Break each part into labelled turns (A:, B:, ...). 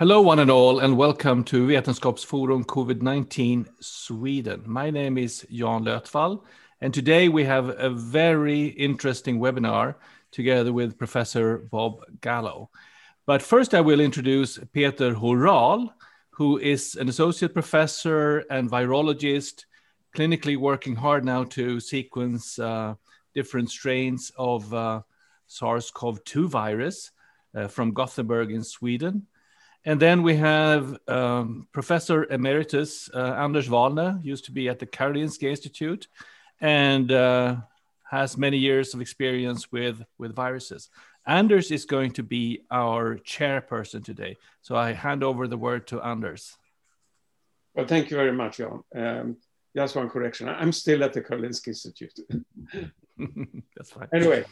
A: Hello, one and all, and welcome to Vetenskapsforum COVID 19 Sweden. My name is Jan Lötvall, and today we have a very interesting webinar together with Professor Bob Gallo. But first, I will introduce Peter Horal, who is an associate professor and virologist, clinically working hard now to sequence uh, different strains of uh, SARS CoV 2 virus uh, from Gothenburg in Sweden. And then we have um, Professor Emeritus uh, Anders Wallner, used to be at the Karolinska Institute, and uh, has many years of experience with, with viruses. Anders is going to be our chairperson today. So I hand over the word to Anders.
B: Well, thank you very much, Jan. Um, just one correction. I'm still at the Karolinska Institute.
A: That's fine.
B: Anyway,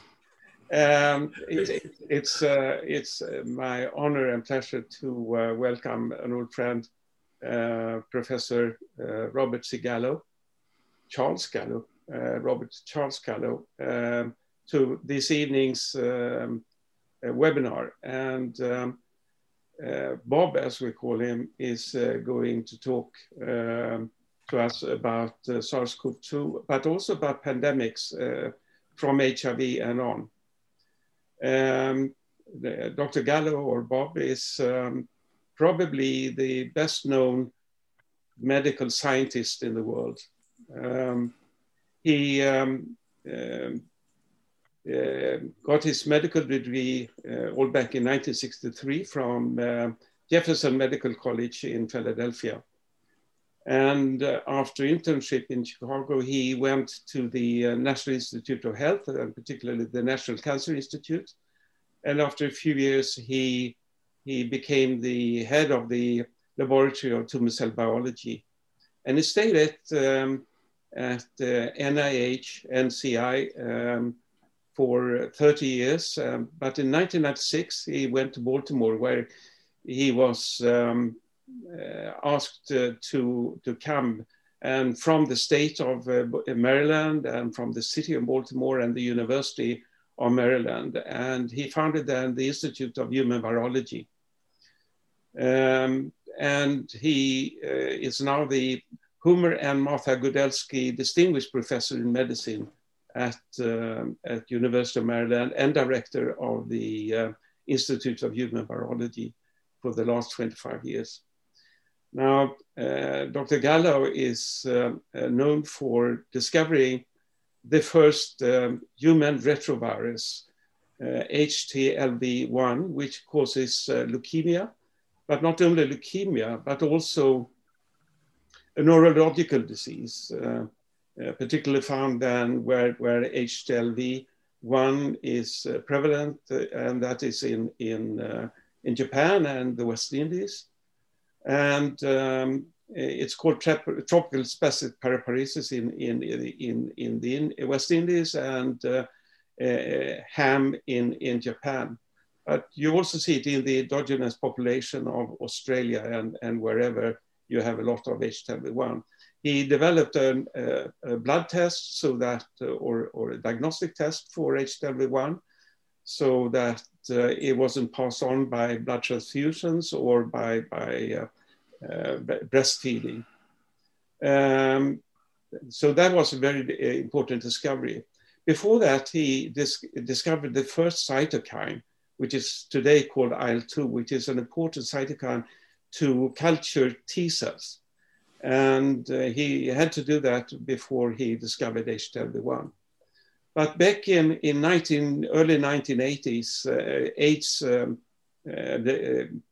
B: um, it, it's uh, it's uh, my honor and pleasure to uh, welcome an old friend, uh, Professor uh, Robert C. Gallo, Charles Gallo, uh, Robert Charles Gallo, um, to this evening's um, webinar. And um, Bob, as we call him, is going to talk um, to us about SARS-CoV-2, but also about pandemics from HIV and on. Um, Dr. Gallo or Bob is um, probably the best known medical scientist in the world. Um, he um, um, uh, got his medical degree uh, all back in 1963 from uh, Jefferson Medical College in Philadelphia. And uh, after internship in Chicago, he went to the uh, National Institute of Health, and particularly the National Cancer Institute. And after a few years, he, he became the head of the laboratory of tumor cell biology. And he stayed at, um, at uh, NIH, NCI, um, for 30 years. Um, but in 1996, he went to Baltimore, where he was um, uh, asked uh, to, to come and from the state of uh, Maryland and from the city of Baltimore and the University of Maryland. And he founded then the Institute of Human Virology. Um, and he uh, is now the Homer and Martha Gudelsky Distinguished Professor in Medicine at, uh, at University of Maryland and director of the uh, Institute of Human Virology for the last 25 years. Now, uh, Dr. Gallo is uh, uh, known for discovering the first um, human retrovirus, HTLV1, uh, which causes uh, leukemia, but not only leukemia, but also a neurological disease, uh, particularly found then where, where HTLV1 is prevalent, and that is in, in, in Japan and the West Indies and um, it's called tropical spastic paraparesis in, in, in, in the West Indies and uh, uh, HAM in, in Japan. But you also see it in the endogenous population of Australia and, and wherever you have a lot of HTLV1. He developed a, a, a blood test so that, uh, or, or a diagnostic test for HTLV1 so that uh, it wasn't passed on by blood transfusions or by, by uh, uh, breastfeeding. Um, so that was a very uh, important discovery. Before that, he dis discovered the first cytokine, which is today called IL-2, which is an important cytokine to culture T cells. And uh, he had to do that before he discovered HTLV1. But back in, in 19, early 1980s, uh, AIDS um, uh, uh,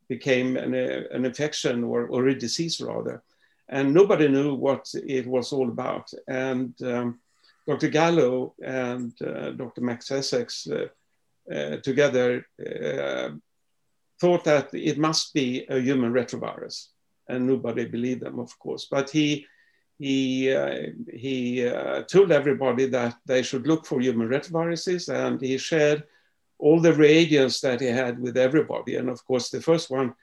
B: became an, uh, an infection or, or a disease rather. And nobody knew what it was all about. And um, Dr. Gallo and uh, Dr. Max Essex uh, uh, together uh, thought that it must be a human retrovirus. And nobody believed them, of course. But he, he, he told everybody that they should look for human retroviruses and he shared all the reagents that he had with everybody. And of course, the first one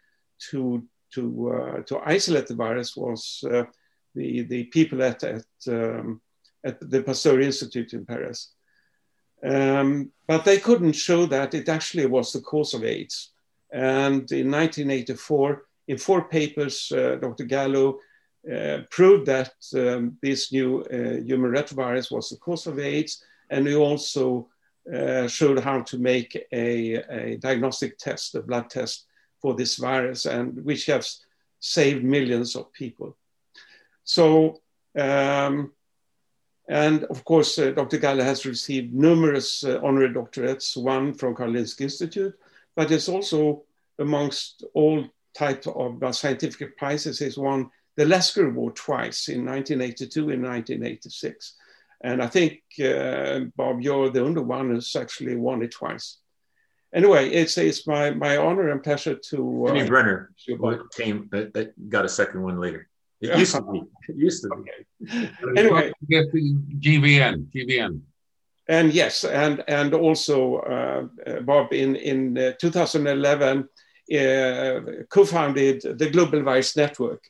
B: to to uh, to isolate the virus was uh, the the people at at, um, at the Pasteur Institute in Paris. Um, but they couldn't show that it actually was the cause of AIDS. And in 1984, in four papers, uh, Dr. Gallo uh, proved that um, this new uh, human retrovirus was the cause of AIDS. And he also uh, showed how to make a, a, diagnostic test, a blood test for this virus, and which has saved millions of people. So, um, and of course, uh, Dr. Gallo has received numerous uh, honorary doctorates, one from Karolinska Institute, but it's also amongst all types of uh, scientific prizes, he's won the Lasker Award twice in 1982 and 1986. And I think, uh, Bob, you're the only one who's actually won it twice. Anyway, it's, it's my, my honor and pleasure to.
C: Uh, Jimmy Brenner came, uh, got a second one later. It used to be. It used to be.
B: Okay. Anyway,
D: get the GVN, GVN.
B: And yes, and and also uh, uh Bob in in uh, 2011 uh, co-founded the Global Virus Network,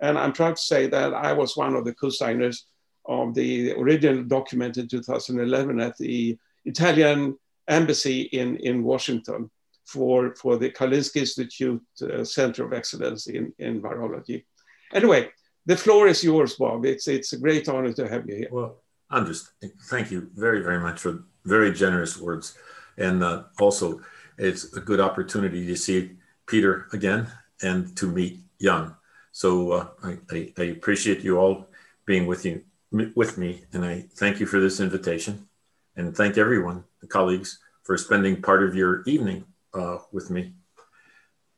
B: and I'm proud to say that I was one of the co-signers of the original document in 2011 at the Italian embassy in in Washington for for the Karolinska Institute uh, Center of Excellence in in virology. Anyway, the floor is yours, Bob. It's it's a great honor to have you here.
C: Well, just thank you very very much for very generous words, and uh, also it's a good opportunity to see Peter again and to meet Jan. So uh, I, I, I, appreciate you all being with you with me, and I thank you for this invitation, and thank everyone, the colleagues, for spending part of your evening uh, with me.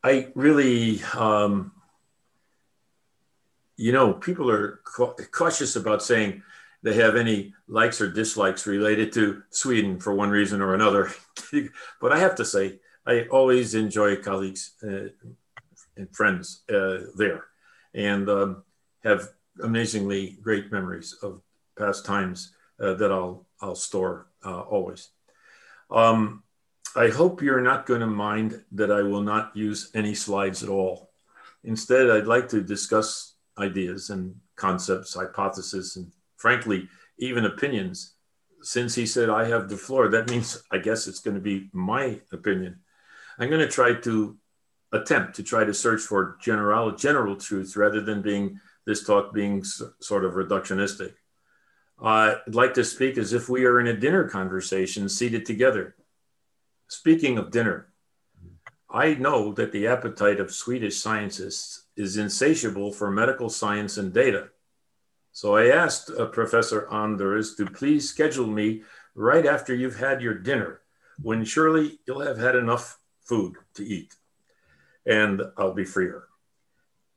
C: I really um, you know, people are cautious about saying they have any likes or dislikes related to Sweden for one reason or another. but I have to say, I always enjoy colleagues uh, and friends uh, there and um, have amazingly great memories of past times uh, that I'll, I'll store uh, always. Um, I hope you're not going to mind that I will not use any slides at all. Instead, I'd like to discuss ideas and concepts, hypotheses, and frankly, even opinions. Since he said, I have the floor, that means I guess it's going to be my opinion. I'm going to try to attempt to try to search for general, general truths rather than being this talk being sort of reductionistic. Uh, I'd like to speak as if we are in a dinner conversation seated together. Speaking of dinner, I know that the appetite of Swedish scientists is insatiable for medical science and data. So I asked uh, Professor Anders to please schedule me right after you've had your dinner, when surely you'll have had enough food to eat, and I'll be freer.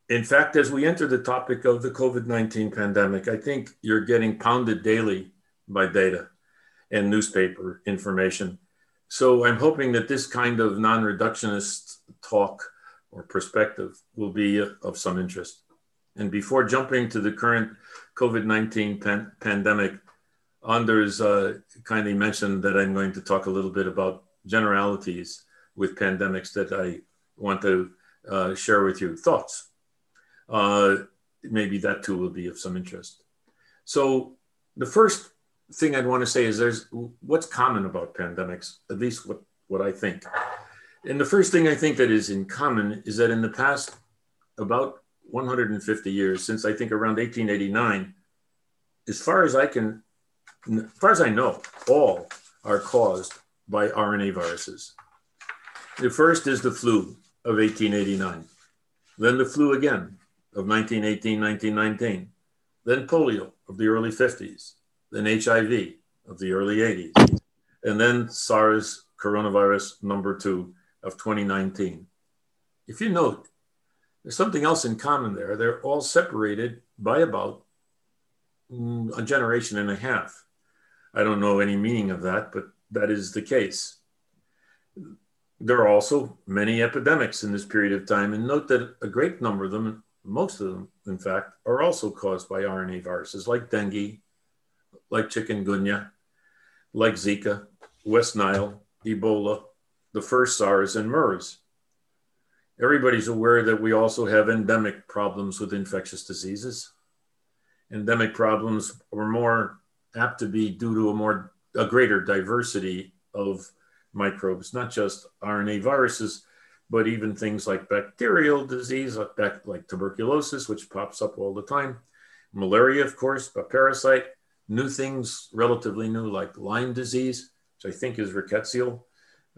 C: In fact, as we enter the topic of the COVID 19 pandemic, I think you're getting pounded daily by data and newspaper information. So I'm hoping that this kind of non reductionist talk or perspective will be of some interest. And before jumping to the current COVID 19 pan- pandemic, Anders uh, kindly mentioned that I'm going to talk a little bit about generalities with pandemics that I want to uh, share with you. Thoughts? Uh, maybe that too will be of some interest. So, the first thing I'd want to say is there's what's common about pandemics, at least what, what I think. And the first thing I think that is in common is that in the past about 150 years, since I think around 1889, as far as I can, as far as I know, all are caused by RNA viruses. The first is the flu of 1889, then the flu again of 1918, 1919, then polio of the early 50s, then HIV of the early 80s, and then SARS coronavirus number two of 2019. If you note, there's something else in common there. They're all separated by about mm, a generation and a half. I don't know any meaning of that, but that is the case. There are also many epidemics in this period of time, and note that a great number of them, most of them, in fact, are also caused by RNA viruses like dengue, like chikungunya, like Zika, West Nile, Ebola, the first SARS and MERS. Everybody's aware that we also have endemic problems with infectious diseases. Endemic problems are more apt to be due to a more a greater diversity of microbes, not just RNA viruses, but even things like bacterial disease, like, like tuberculosis, which pops up all the time, malaria, of course, a parasite, new things, relatively new, like Lyme disease, which I think is rickettsial,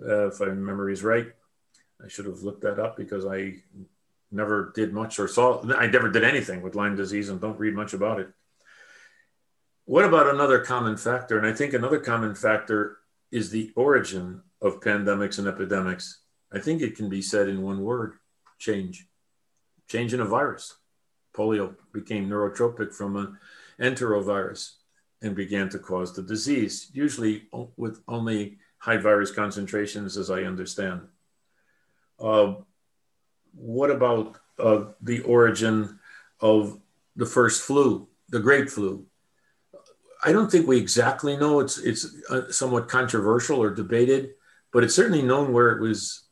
C: uh, if my memory is right. I should have looked that up because I never did much or saw, I never did anything with Lyme disease and don't read much about it. What about another common factor? And I think another common factor is the origin of pandemics and epidemics. I think it can be said in one word change. Change in a virus. Polio became neurotropic from an enterovirus and began to cause the disease, usually with only high virus concentrations, as I understand. Uh, what about uh, the origin of the first flu, the Great Flu? I don't think we exactly know. It's it's uh, somewhat controversial or debated, but it's certainly known where it was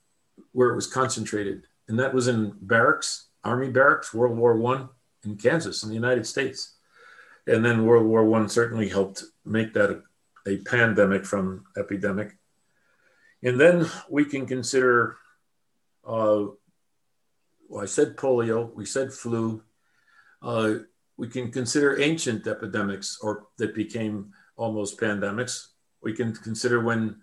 C: where it was concentrated, and that was in barracks, army barracks, World War One in Kansas, in the United States, and then World War One certainly helped make that a, a pandemic from epidemic. And then we can consider uh, well, I said polio, we said flu. Uh, we can consider ancient epidemics or that became almost pandemics. We can consider when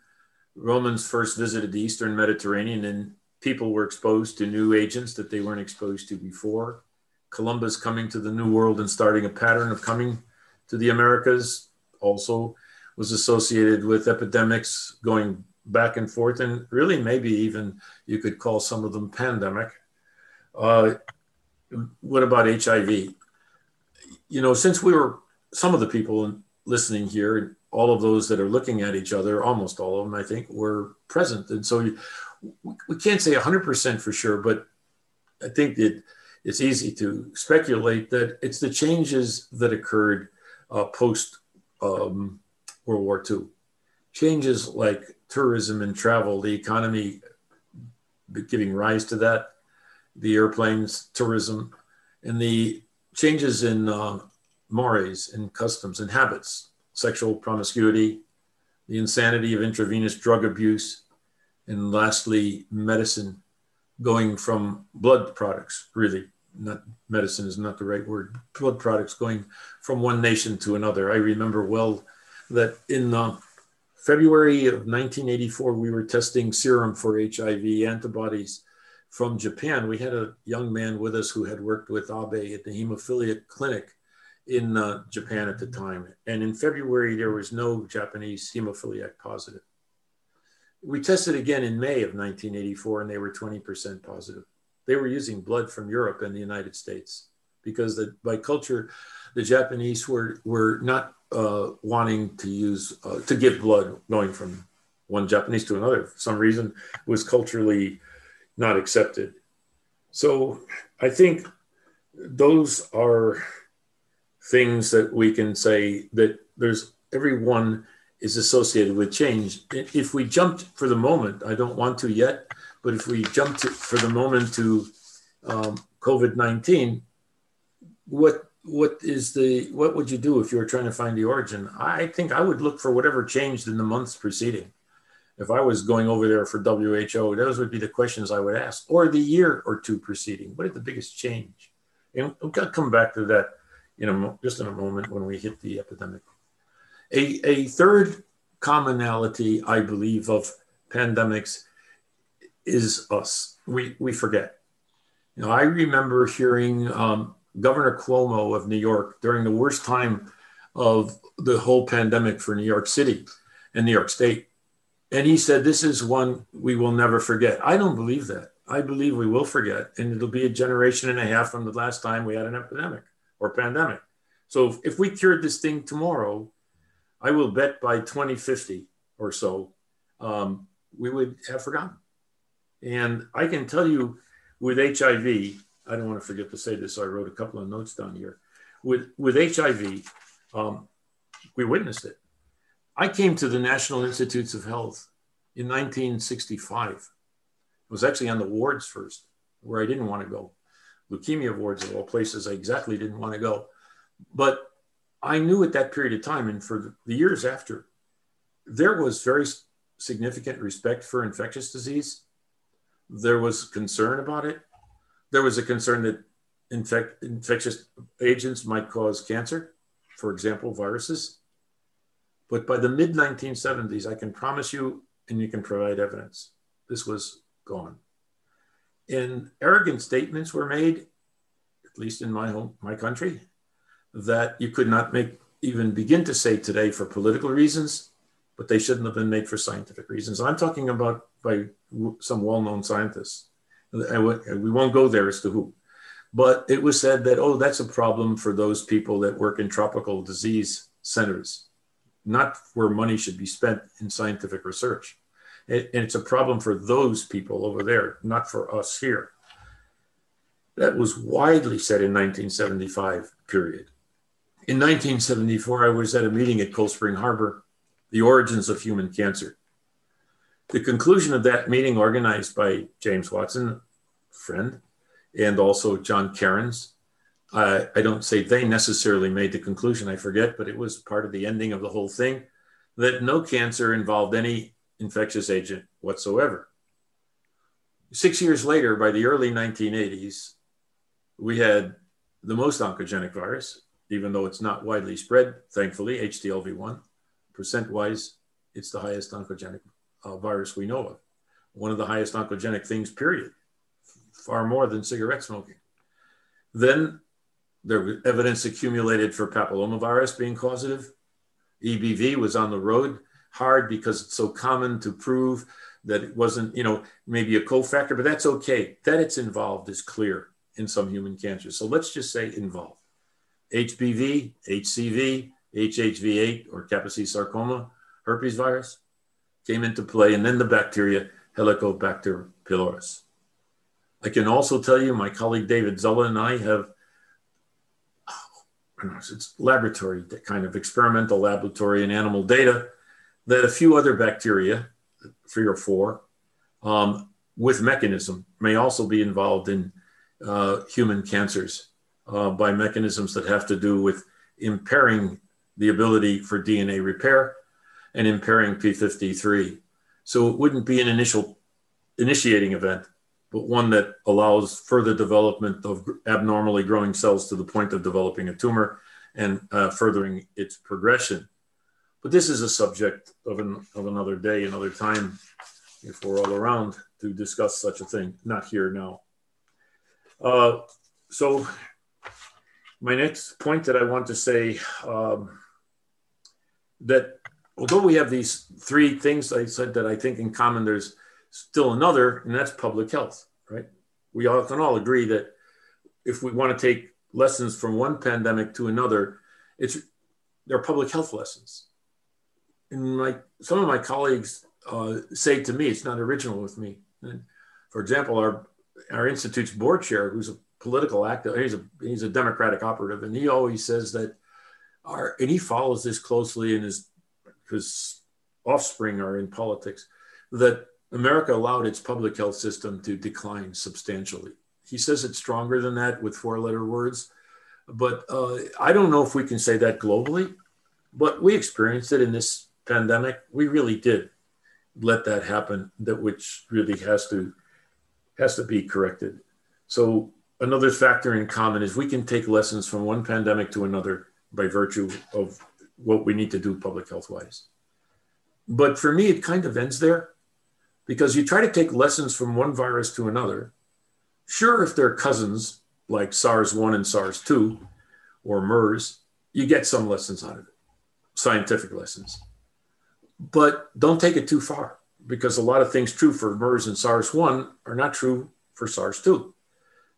C: Romans first visited the Eastern Mediterranean and people were exposed to new agents that they weren't exposed to before. Columbus coming to the New World and starting a pattern of coming to the Americas also was associated with epidemics going back and forth, and really maybe even you could call some of them pandemic. Uh, what about HIV? You know, since we were some of the people listening here, all of those that are looking at each other, almost all of them, I think, were present. And so we can't say 100% for sure, but I think that it's easy to speculate that it's the changes that occurred uh, post um, World War II. Changes like tourism and travel, the economy giving rise to that, the airplanes, tourism, and the changes in uh, mores and customs and habits, sexual promiscuity, the insanity of intravenous drug abuse, and lastly, medicine going from blood products, really, not medicine is not the right word, blood products going from one nation to another. I remember well that in uh, February of 1984, we were testing serum for HIV antibodies from Japan. We had a young man with us who had worked with Abe at the hemophilia clinic in uh, Japan at the time. And in February, there was no Japanese hemophiliac positive. We tested again in May of 1984, and they were 20% positive. They were using blood from Europe and the United States because the, by culture, the Japanese were, were not uh, wanting to use uh, to give blood going from one Japanese to another for some reason was culturally not accepted. So I think those are things that we can say that there's everyone is associated with change. If we jumped for the moment, I don't want to yet, but if we jumped for the moment to um, COVID 19, what what is the what would you do if you were trying to find the origin? I think i would look for whatever changed in the months preceding. If i was going over there for who those would be the questions i would ask or the year or two preceding. What is the biggest change? And we'll come back to that in a just in a moment when we hit the epidemic a, a third commonality i believe of pandemics is us we we forget you know i remember hearing um, Governor Cuomo of New York during the worst time of the whole pandemic for New York City and New York State. And he said, This is one we will never forget. I don't believe that. I believe we will forget. And it'll be a generation and a half from the last time we had an epidemic or pandemic. So if, if we cured this thing tomorrow, I will bet by 2050 or so, um, we would have forgotten. And I can tell you with HIV, I don't want to forget to say this. So I wrote a couple of notes down here. With with HIV, um, we witnessed it. I came to the National Institutes of Health in 1965. I was actually on the wards first, where I didn't want to go. Leukemia wards of all places, I exactly didn't want to go. But I knew at that period of time, and for the years after, there was very significant respect for infectious disease there was concern about it. There was a concern that infect, infectious agents might cause cancer, for example, viruses. But by the mid 1970s, I can promise you, and you can provide evidence, this was gone. And arrogant statements were made, at least in my home, my country, that you could not make even begin to say today for political reasons, but they shouldn't have been made for scientific reasons. I'm talking about by some well-known scientists. We won't go there as to who, but it was said that oh, that's a problem for those people that work in tropical disease centers, not where money should be spent in scientific research. And it's a problem for those people over there, not for us here. That was widely said in 1975. Period. In 1974, I was at a meeting at Cold Spring Harbor, The Origins of Human Cancer. The conclusion of that meeting, organized by James Watson, friend, and also John Cairns, uh, I don't say they necessarily made the conclusion, I forget, but it was part of the ending of the whole thing that no cancer involved any infectious agent whatsoever. Six years later, by the early 1980s, we had the most oncogenic virus, even though it's not widely spread, thankfully, HTLV1. Percent wise, it's the highest oncogenic uh, virus we know of. One of the highest oncogenic things, period, far more than cigarette smoking. Then there was evidence accumulated for papillomavirus being causative. EBV was on the road hard because it's so common to prove that it wasn't, you know, maybe a cofactor, but that's okay. That it's involved is clear in some human cancers. So let's just say involved. HPV, HCV, HHV8 or Kaposi sarcoma, herpes virus came into play, and then the bacteria Helicobacter pylorus. I can also tell you, my colleague David Zulla and I have oh, it's laboratory kind of experimental laboratory and animal data that a few other bacteria, three or four, um, with mechanism may also be involved in uh, human cancers uh, by mechanisms that have to do with impairing the ability for DNA repair and impairing P53. So it wouldn't be an initial initiating event, but one that allows further development of abnormally growing cells to the point of developing a tumor and uh, furthering its progression. But this is a subject of, an, of another day, another time, if we're all around to discuss such a thing, not here now. Uh, so my next point that I want to say um, that although we have these three things I said that I think in common, there's still another, and that's public health, right? We all can all agree that if we want to take lessons from one pandemic to another, it's they're public health lessons. And like some of my colleagues uh, say to me, it's not original with me. And for example, our our institute's board chair, who's a political actor, he's a he's a Democratic operative, and he always says that our and he follows this closely in his his offspring are in politics, that America allowed its public health system to decline substantially. He says it's stronger than that with four letter words, but uh, I don't know if we can say that globally, but we experienced it in this pandemic. We really did let that happen, that which really has to has to be corrected. So another factor in common is we can take lessons from one pandemic to another by virtue of what we need to do public health wise. But for me, it kind of ends there because you try to take lessons from one virus to another. Sure, if they're cousins like SARS 1 and SARS 2 or MERS, you get some lessons out of it, scientific lessons. But don't take it too far because a lot of things true for MERS and SARS 1 are not true for SARS 2.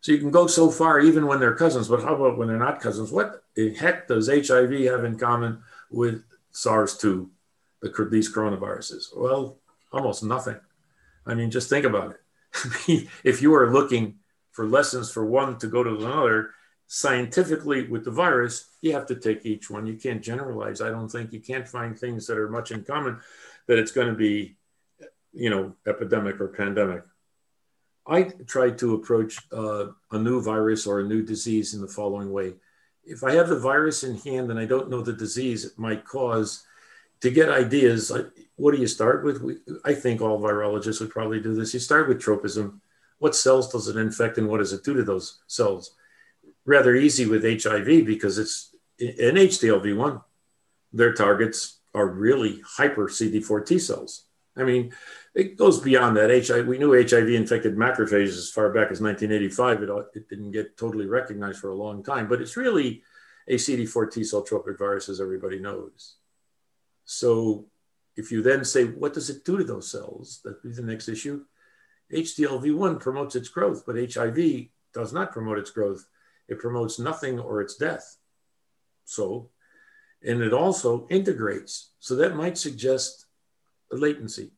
C: So you can go so far even when they're cousins, but how about when they're not cousins? What the heck does HIV have in common with SARS 2, the, these coronaviruses? Well, almost nothing. I mean, just think about it. if you are looking for lessons for one to go to another, scientifically with the virus, you have to take each one. You can't generalize. I don't think you can't find things that are much in common that it's going to be, you know, epidemic or pandemic. I try to approach uh, a new virus or a new disease in the following way. If I have the virus in hand and I don't know the disease it might cause, to get ideas, what do you start with? I think all virologists would probably do this. You start with tropism. What cells does it infect and what does it do to those cells? Rather easy with HIV because it's an HTLV1. Their targets are really hyper CD4 T cells. I mean, it goes beyond that. HIV, we knew HIV infected macrophages as far back as 1985. It, it didn't get totally recognized for a long time, but it's really a CD4 T cell tropic virus, as everybody knows. So if you then say, what does it do to those cells? That'd be the next issue. HTLV1 promotes its growth, but HIV does not promote its growth. It promotes nothing or its death. So, and it also integrates. So that might suggest a latency,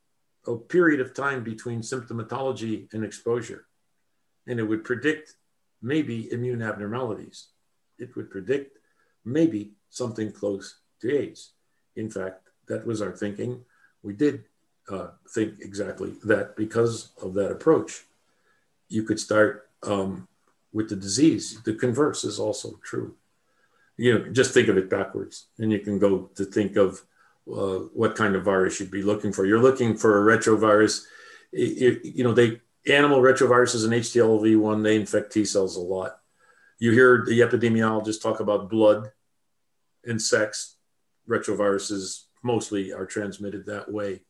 C: a period of time between symptomatology and exposure. And it would predict maybe immune abnormalities. It would predict maybe something close to AIDS. In fact, that was our thinking. We did uh, think exactly that because of that approach. You could start um, with the disease. The converse is also true. You know, just think of it backwards, and you can go to think of uh, what kind of virus you'd be looking for. You're looking for a retrovirus. It, it, you know, they animal retroviruses and HTLV1 they infect T cells a lot. You hear the epidemiologists talk about blood and sex. Retroviruses mostly are transmitted that way.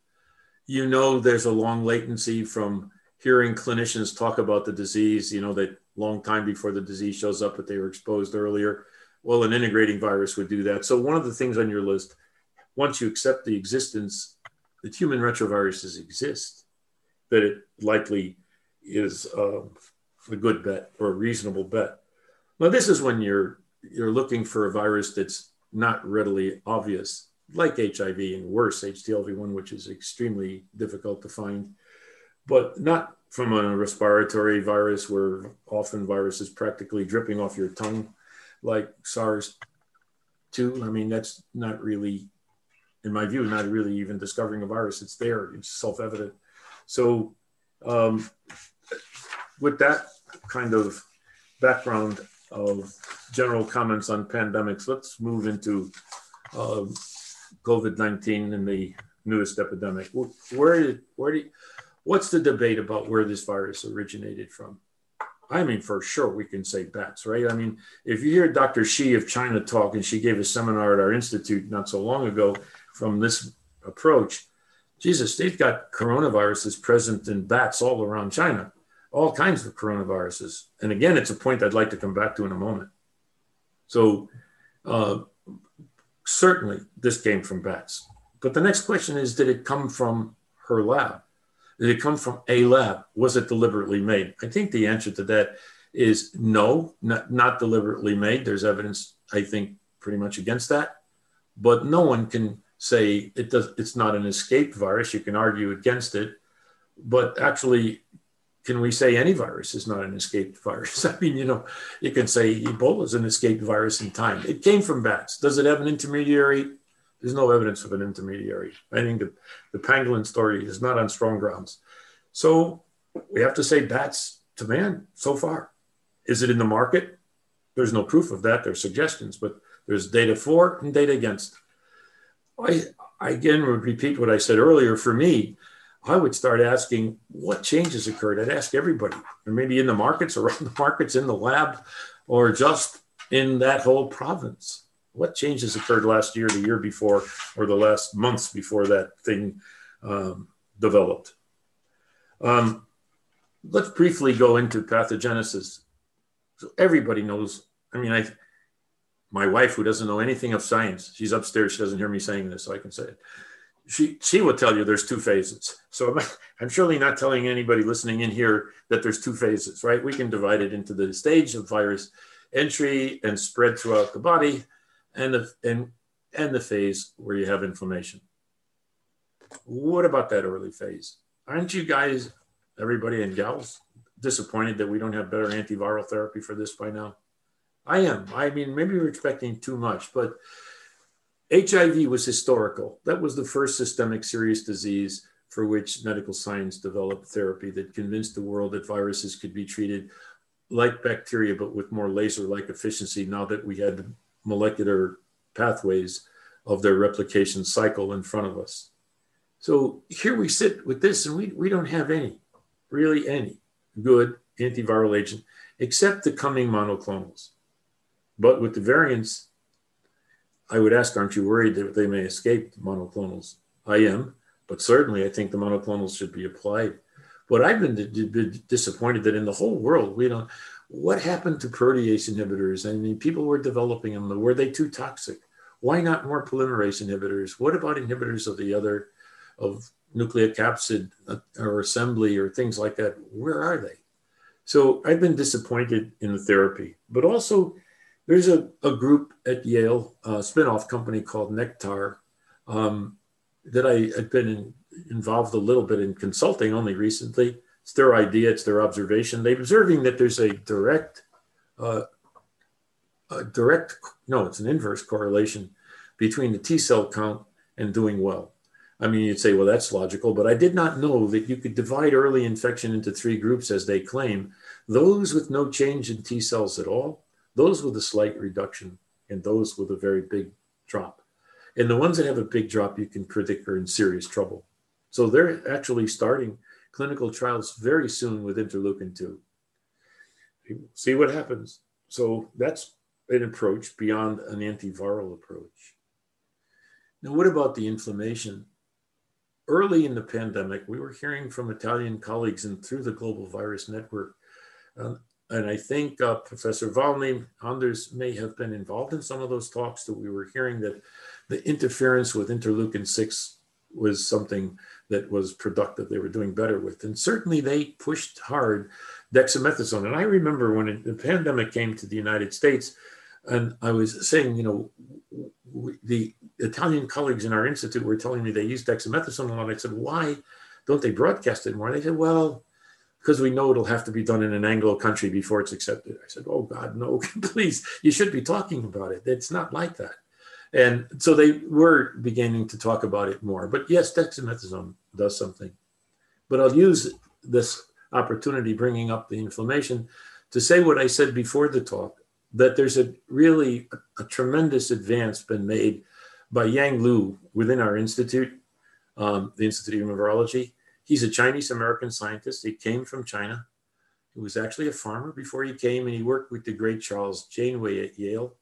C: You know, there's a long latency from hearing clinicians talk about the disease, you know, that long time before the disease shows up, but they were exposed earlier. Well, an integrating virus would do that. So, one of the things on your list, once you accept the existence that human retroviruses exist, that it likely is uh, a good bet or a reasonable bet. Now, this is when you're you're looking for a virus that's not readily obvious like HIV and worse, HTLV1, which is extremely difficult to find, but not from a respiratory virus where often virus is practically dripping off your tongue, like SARS 2. I mean, that's not really, in my view, not really even discovering a virus. It's there, it's self evident. So, um, with that kind of background of general comments on pandemics, let's move into uh, COVID 19 and the newest epidemic. Where, where do you, what's the debate about where this virus originated from? I mean, for sure, we can say bats, right? I mean, if you hear Dr. Shi of China talk, and she gave a seminar at our institute not so long ago from this approach, Jesus, they've got coronaviruses present in bats all around China, all kinds of coronaviruses. And again, it's a point I'd like to come back to in a moment. So, uh, certainly this came from bats. But the next question is did it come from her lab? Did it come from a lab? Was it deliberately made? I think the answer to that is no, not, not deliberately made. There's evidence, I think, pretty much against that. But no one can say it does, it's not an escaped virus. You can argue against it. But actually, can we say any virus is not an escaped virus? I mean, you know, you can say Ebola is an escaped virus in time. It came from bats. Does it have an intermediary? There's no evidence of an intermediary. I think the, the pangolin story is not on strong grounds. So we have to say bats to man so far. Is it in the market? There's no proof of that. There's suggestions, but there's data for and data against. I, I again would repeat what I said earlier. For me, I would start asking what changes occurred. I'd ask everybody, or maybe in the markets, around the markets, in the lab, or just in that whole province. What changes occurred last year, the year before, or the last months before that thing um, developed? Um, let's briefly go into pathogenesis. So everybody knows. I mean, I, my wife, who doesn't know anything of science, she's upstairs. She doesn't hear me saying this, so I can say it she she will tell you there's two phases. So I'm, I'm surely not telling anybody listening in here that there's two phases, right? We can divide it into the stage of virus entry and spread throughout the body, and the and and the phase where you have inflammation. What about that early phase? Aren't you guys, everybody and gals, disappointed that we don't have better antiviral therapy for this by now? I am. I mean, maybe we're expecting too much, but HIV was historical. That was the first systemic serious disease for which medical science developed therapy that convinced the world that viruses could be treated like bacteria, but with more laser like efficiency now that we had molecular pathways of their replication cycle in front of us. So here we sit with this, and we, we don't have any, really any good antiviral agent except the coming monoclonals. But with the variants, I would ask, aren't you worried that they may escape the monoclonals? I am, but certainly I think the monoclonals should be applied. But I've been, been disappointed that in the whole world, we don't. What happened to protease inhibitors? I mean, people were developing them. Were they too toxic? Why not more polymerase inhibitors? What about inhibitors of the other, of nucleocapsid uh, or assembly or things like that? Where are they? So I've been disappointed in the therapy, but also there's a, a group at Yale, a spinoff company called Nectar, um, that I had been in, involved a little bit in consulting only recently. It's their idea, it's their observation. They're observing that there's a direct, uh, a direct, no, it's an inverse correlation between the T cell count and doing well. I mean, you'd say, well, that's logical, but I did not know that you could divide early infection into three groups, as they claim those with no change in T cells at all, those with a slight reduction, and those with a very big drop. And the ones that have a big drop, you can predict are in serious trouble. So they're actually starting clinical trials very soon with interleukin 2. See what happens. So that's an approach beyond an antiviral approach. Now, what about the inflammation? Early in the pandemic, we were hearing from Italian colleagues and through the Global Virus Network uh, and I think uh, Professor Volney, Anders may have been involved in some of those talks that we were hearing that the interference with interleukin 6 was something that was productive, they were doing better with. And certainly they pushed hard dexamethasone. And I remember when the pandemic came to the United States, and I was saying, you know, the Italian colleagues in our institute were telling me they use dexamethasone a lot. I said, why don't they broadcast it more? and They said, well, because we know it'll have to be done in an Anglo country before it's accepted. I said, Oh God, no, please, you should be talking about it. It's not like that. And so they were beginning to talk about it more. But yes, dexamethasone does something. But I'll use this opportunity, bringing up the inflammation, to say what I said before the talk that there's a really a, a tremendous advance been made by Yang Lu within our institute, um, the Institute of Virology, He's a Chinese American scientist. He came from China. He was actually a farmer before he came, and he worked with the great Charles Janeway at Yale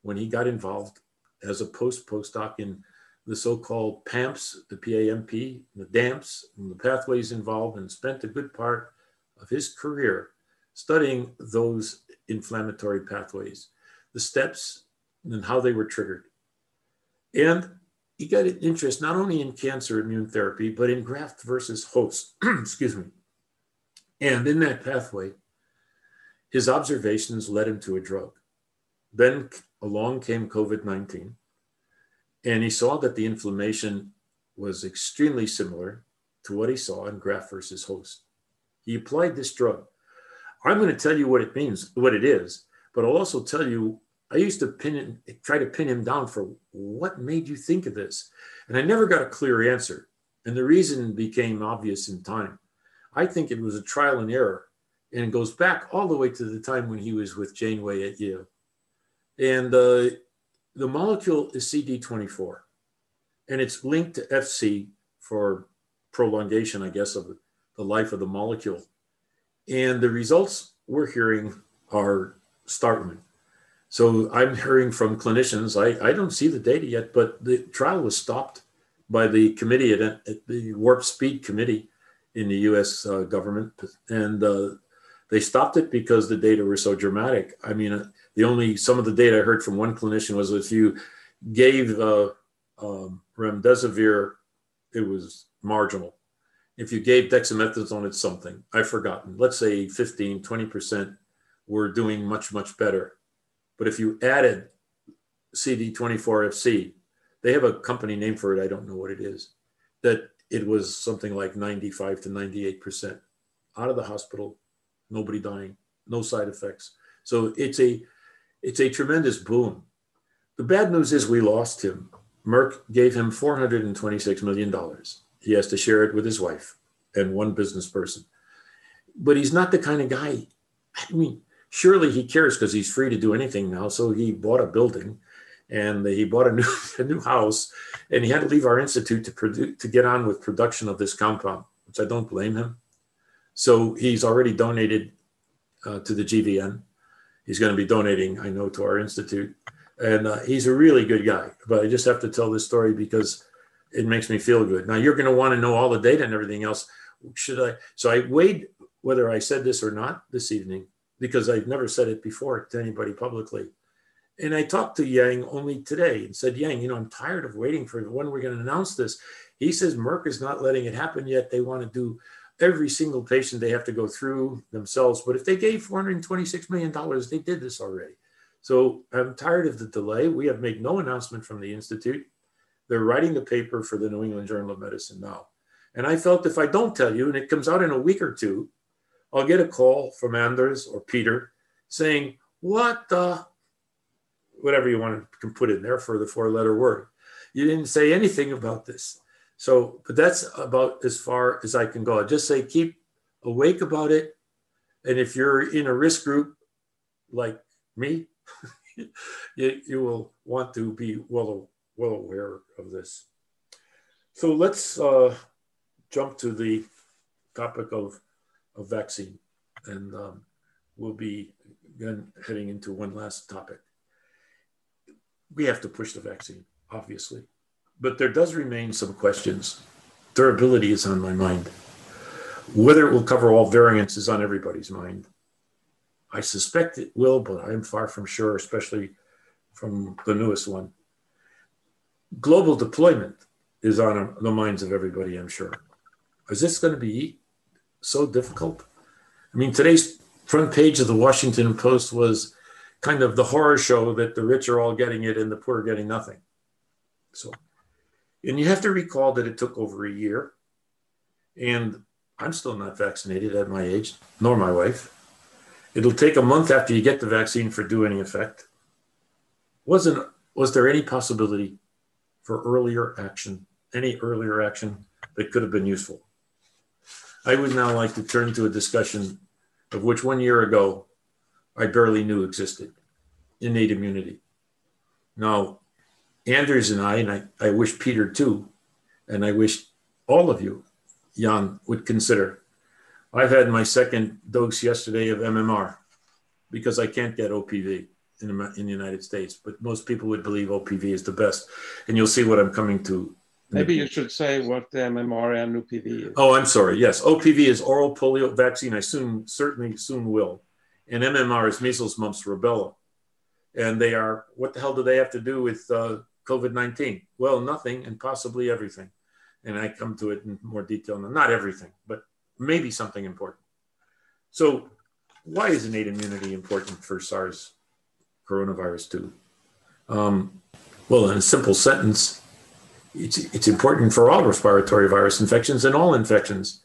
C: when he got involved as a post postdoc in the so-called PAMPs, the PAMP, the DAMPs, and the pathways involved, and spent a good part of his career studying those inflammatory pathways, the steps, and how they were triggered. And he got an interest not only in cancer immune therapy, but in graft versus host. Excuse me. And in that pathway, his observations led him to a drug. Then along came COVID 19, and he saw that the inflammation was extremely similar to what he saw in graft versus host. He applied this drug. I'm going to tell you what it means, what it is, but I'll also tell you I used to pin him, try to pin him down for what made you think of this? And I never got a clear answer. And the reason became obvious in time. I think it was a trial and error. And it goes back all the way to the time when he was with Janeway at Yale. And uh, the molecule is CD24. And it's linked to FC for prolongation, I guess, of the life of the molecule. And the results we're hearing are startling. So I'm hearing from clinicians, I, I don't see the data yet, but the trial was stopped by the committee at, at the Warp Speed Committee in the US uh, government. And uh, they stopped it because the data were so dramatic. I mean, uh, the only, some of the data I heard from one clinician was if you gave uh, um, remdesivir, it was marginal. If you gave dexamethasone, it's something. I've forgotten. Let's say 15, 20% were doing much, much better but if you added CD24FC, they have a company name for it. I don't know what it is. That it was something like 95 to 98% out of the hospital, nobody dying, no side effects. So it's a it's a tremendous boon. The bad news is we lost him. Merck gave him $426 million. He has to share it with his wife and one business person. But he's not the kind of guy. I mean, surely he cares because he's free to do anything now. So he bought a building and he bought a new a new house, and he had to leave our institute to to get on with production of this compound, which I don't blame him. So he's already donated uh, to the GVN. He's going to be donating, I know, to our institute, and uh, he's a really good guy. But I just have to tell this story because it makes me feel good. Now you're going to want to know all the data and everything else. Should I? So I weighed whether I said this or not this evening because I've never said it before to anybody publicly. And I talked to Yang only today and said, Yang, you know, I'm tired of waiting for when we're going to announce this. He says Merck is not letting it happen yet. They want to do every single patient they have to go through themselves. But if they gave $426 million, they did this already. So I'm tired of the delay. We have made no announcement from the Institute. They're writing the paper for the New England Journal of Medicine now. And I felt if I don't tell you and it comes out in a week or two, I'll get a call from Anders or Peter saying, What the whatever you want to put in there for the four letter word. You didn't say anything about this. So, but that's about as far as I can go. I just say keep awake about it. And if you're in a risk group like me, you, you will want to be well, well aware of this. So let's uh, jump to the topic of, of vaccine. And um, we'll be again heading into one last topic we have to push the vaccine, obviously. But there does remain some questions. Durability is on my mind. Whether it will cover all variants is on everybody's mind. I suspect it will, but I'm far from sure, especially from the newest one. Global deployment is on the minds of everybody, I'm sure. Is this going to be so difficult? I mean, today's front page of the Washington Post was kind of the horror show that the rich are all getting it and the poor are getting nothing. So, and you have to recall that it took over a year, and I'm still not vaccinated at my age, nor my wife. It'll take a month after you get the vaccine for do any effect. Wasn't was there any possibility for earlier action, any earlier action that could have been useful? I would now like to turn to a discussion of which one year ago I barely knew existed innate immunity. Now, Anders and I, and I, I wish Peter too, and I wish all of you, Jan, would consider. I've had my second dose yesterday of MMR because I can't get OPV in the, in the United States, but most people would believe OPV is the best. And you'll see what I'm coming to.
B: Maybe you should say what the MMR and OPV is.
C: Oh, I'm sorry. Yes, OPV is oral polio vaccine. I soon, certainly soon will and MMR is measles, mumps, rubella. And they are, what the hell do they have to do with uh, COVID 19? Well, nothing and possibly everything. And I come to it in more detail. Not everything, but maybe something important. So, why is innate immunity important for SARS coronavirus 2? Um, well, in a simple sentence, it's, it's important for all respiratory virus infections and all infections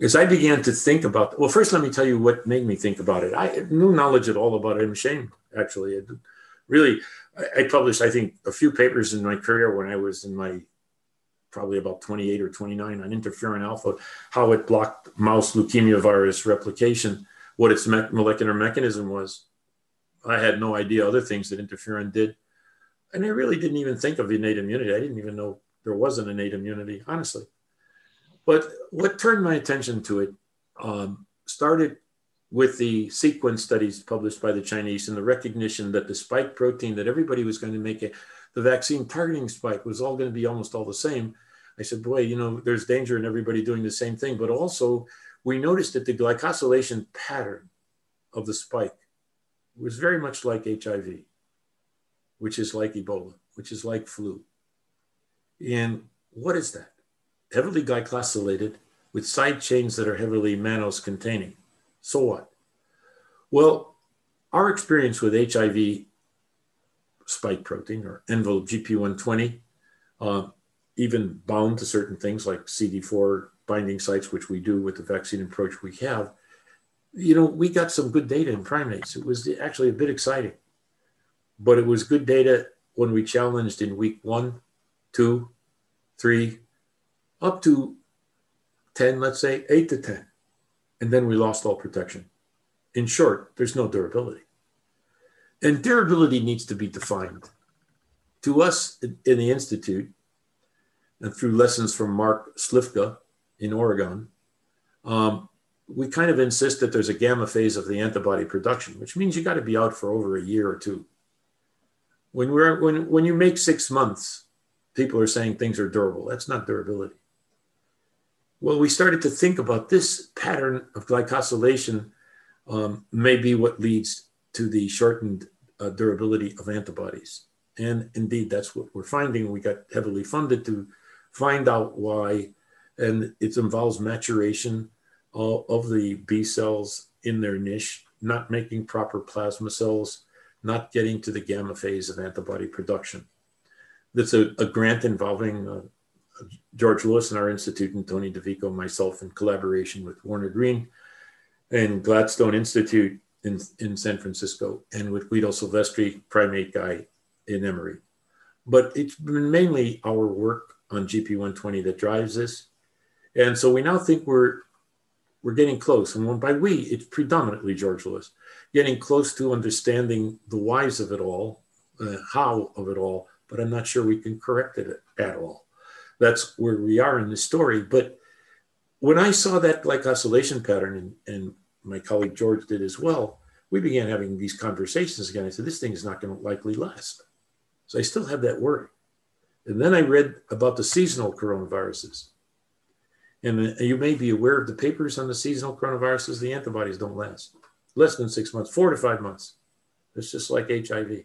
C: as I began to think about, well, first let me tell you what made me think about it. I had no knowledge at all about it. I'm ashamed, actually. It really, I, published, I think, a few papers in my career when I was in my probably about 28 or 29 on interferon alpha, how it blocked mouse leukemia virus replication, what its me- molecular mechanism was. I had no idea other things that interferon did. And I really didn't even think of innate immunity. I didn't even know there was an innate immunity, honestly. But what turned my attention to it um, started with the sequence studies published by the Chinese and the recognition that the spike protein that everybody was going to make the vaccine targeting spike was all going to be almost all the same. I said, boy, you know, there's danger in everybody doing the same thing. But also, we noticed that the glycosylation pattern of the spike was very much like HIV, which is like Ebola, which is like flu. And what is that? heavily glycosylated with side chains that are heavily mannose containing. So what? Well, our experience with HIV spike protein or envelope GP120, uh, even bound to certain things like CD4 binding sites, which we do with the vaccine approach we have, you know, we got some good data in primates. It was actually a bit exciting, but it was good data when we challenged in week one, two, three, up to 10, let's say 8 to 10. And then we lost all protection. In short, there's no durability. And durability needs to be defined. to us in the Institute, and through lessons from Mark Slifka in Oregon, um, we kind of insist that there's a gamma phase of the antibody production, which means you got to be out for over a year or two. When we're when when you make six months, people are saying things are durable. That's not durability. Well, we started to think about this pattern of glycosylation um, may be what leads to the shortened uh, durability of antibodies. And indeed, that's what we're finding. We got heavily funded to find out why, and it involves maturation of, of the B cells in their niche, not making proper plasma cells, not getting to the gamma phase of antibody production. That's a, a grant involving uh, George Lewis and our institute and Tony DeVico, myself in collaboration with Warner Greene and Gladstone Institute in, in San Francisco and with Guido Silvestri, primate guy in Emory. But it's been mainly our work on GP120 that drives this. And so we now think we're we're getting close. And by we, it's predominantly George Lewis, getting close to understanding the whys of it all, uh, how of it all, but I'm not sure we can correct it at all. That's where we are in the story. But when I saw that glycosylation pattern, and, and my colleague George did as well, we began having these conversations again. I said, this thing is not going to likely last. So I still have that worry. And then I read about the seasonal coronaviruses. And uh, you may be aware of the papers on the seasonal coronaviruses, the antibodies don't last less than six months, four to five months. It's just like HIV.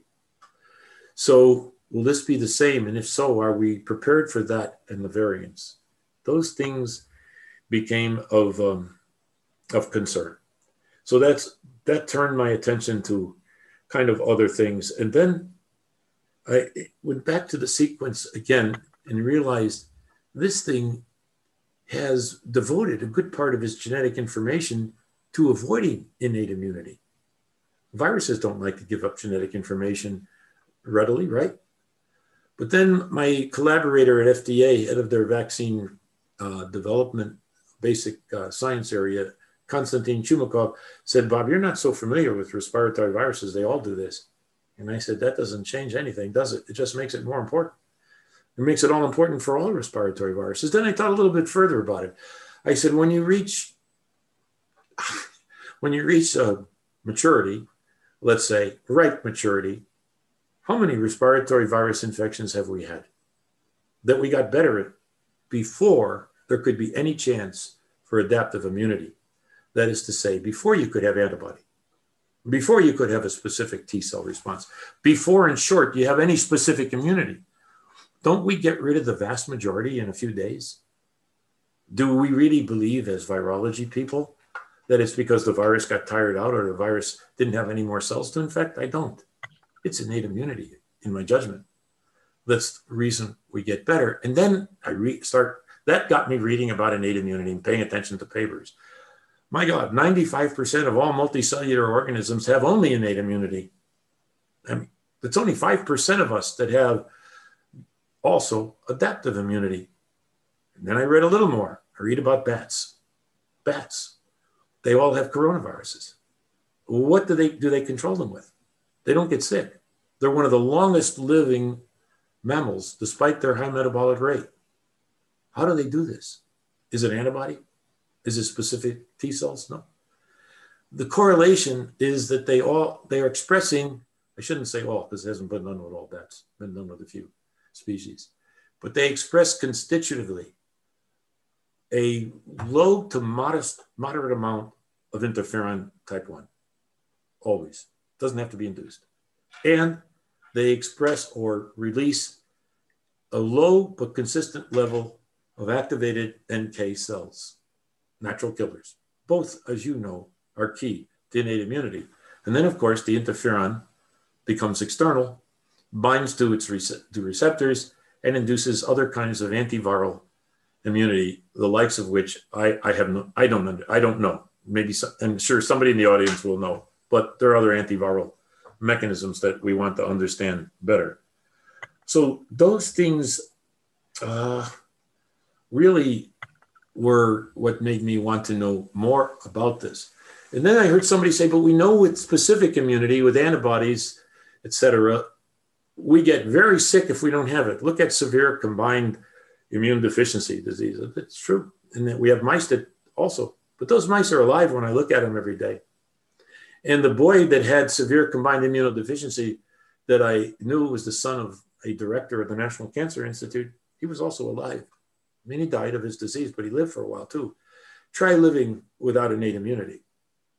C: So, will this be the same? And if so, are we prepared for that and the variants? Those things became of, um, of concern. So that's that turned my attention to kind of other things. And then I went back to the sequence again and realized this thing has devoted a good part of his genetic information to avoiding innate immunity. Viruses don't like to give up genetic information readily, right? But then my collaborator at FDA, head of their vaccine uh, development basic uh, science area, Konstantin Chumakov, said, Bob, you're not so familiar with respiratory viruses. They all do this. And I said, that doesn't change anything, does it? It just makes it more important. It makes it all important for all respiratory viruses. Then I thought a little bit further about it. I said, when you reach, when you reach uh, maturity, let's say ripe maturity, how many respiratory virus infections have we had that we got better at before there could be any chance for adaptive immunity? That is to say, before you could have antibody, before you could have a specific T cell response, before, in short, you have any specific immunity. Don't we get rid of the vast majority in a few days? Do we really believe, as virology people, that it's because the virus got tired out or the virus didn't have any more cells to infect? I don't. It's innate immunity, in my judgment. That's the reason we get better. And then I re- start, that got me reading about innate immunity and paying attention to papers. My God, 95% of all multicellular organisms have only innate immunity. I mean, it's only 5% of us that have also adaptive immunity. And then I read a little more. I read about bats. Bats, they all have coronaviruses. What do they do? They control them with. They don't get sick. They're one of the longest living mammals, despite their high metabolic rate. How do they do this? Is it antibody? Is it specific T cells? No. The correlation is that they all they are expressing. I shouldn't say all because it hasn't been done with all bats. Been done with a few species, but they express constitutively a low to modest, moderate amount of interferon type 1. Always. Doesn't have to be induced. And they express or release a low but consistent level of activated NK cells, natural killers. Both, as you know, are key to innate immunity. And then, of course, the interferon becomes external binds to its rece- to receptors and induces other kinds of antiviral immunity, the likes of which I, I have no, I don't under, I don't know. Maybe some, I'm sure somebody in the audience will know, but there are other antiviral mechanisms that we want to understand better. So those things uh, really were what made me want to know more about this. And then I heard somebody say, but we know with specific immunity, with antibodies, et cetera, we get very sick if we don't have it. Look at severe combined immune deficiency disease. It's true. And that we have mice that also, but those mice are alive when I look at them every day. And the boy that had severe combined immunodeficiency that I knew was the son of a director of the National Cancer Institute, he was also alive. I mean, he died of his disease, but he lived for a while too. Try living without innate immunity.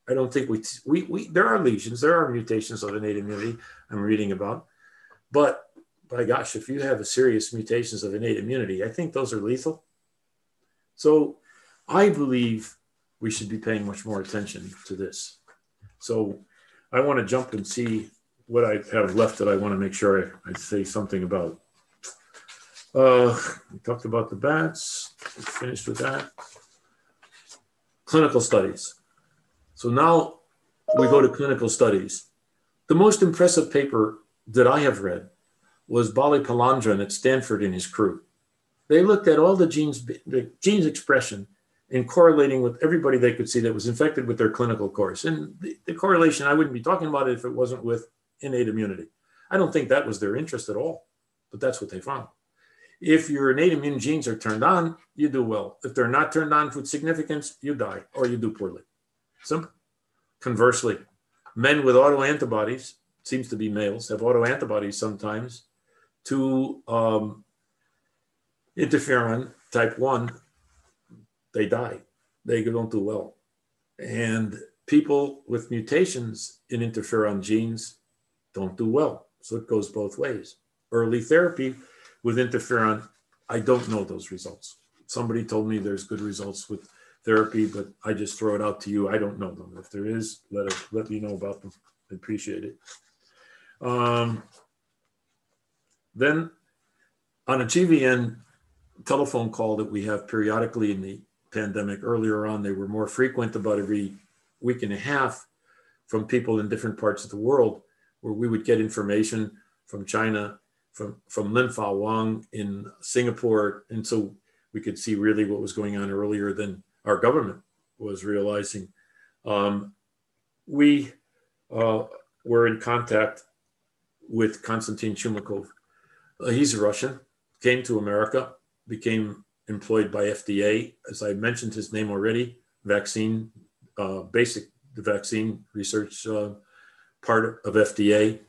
C: I don't think we, we, we there are lesions, there are mutations of innate immunity I'm reading about. But by gosh, if you have a serious mutations of innate immunity, I think those are lethal. So I believe we should be paying much more attention to this. So I want to jump and see what I have left that I want to make sure I, I say something about. Uh, we talked about the bats, finished with that. Clinical studies. So now we go to clinical studies. The most impressive paper that I have read was Bali Pulendran at Stanford and his crew. They looked at all the genes, the genes expression and correlating with everybody they could see that was infected with their clinical course. And the, the, correlation, I wouldn't be talking about it if it wasn't with innate immunity. I don't think that was their interest at all, but that's what they found. If your innate immune genes are turned on, you do well. If they're not turned on with significance, you die or you do poorly. Simple. Conversely, men with autoantibodies, seems to be males, have autoantibodies sometimes to um, interferon type 1, they die. They don't do well. And people with mutations in interferon genes don't do well. So it goes both ways. Early therapy with interferon, I don't know those results. Somebody told me there's good results with therapy, but I just throw it out to you. I don't know them. If there is, let let me know about them. I appreciate it. Um, then on a GVN telephone call that we have periodically in the pandemic, earlier on, they were more frequent about every week and a half from people in different parts of the world where we would get information from China, from, from Lin Fa Wang in Singapore. And so we could see really what was going on earlier than our government was realizing. Um, we uh, were in contact with Konstantin Chumakov. Uh, he's a Russian, came to America, became employed by FDA. As I mentioned his name already, vaccine, uh, basic vaccine research uh, part of FDA.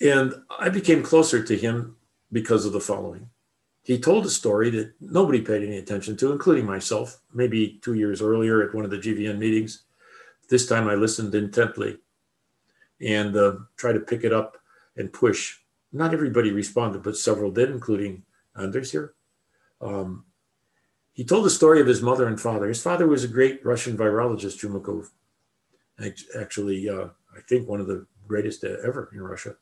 C: And I became closer to him because of the following. He told a story that nobody paid any attention to, including myself, maybe two years earlier at one of the GVN meetings. This time I listened intently and uh, tried to pick it up and push. Not everybody responded, but several did, including Anders here. Um, he told the story of his mother and father. His father was a great Russian virologist, Chumakov. Actually, uh, I think one of the greatest ever in Russia.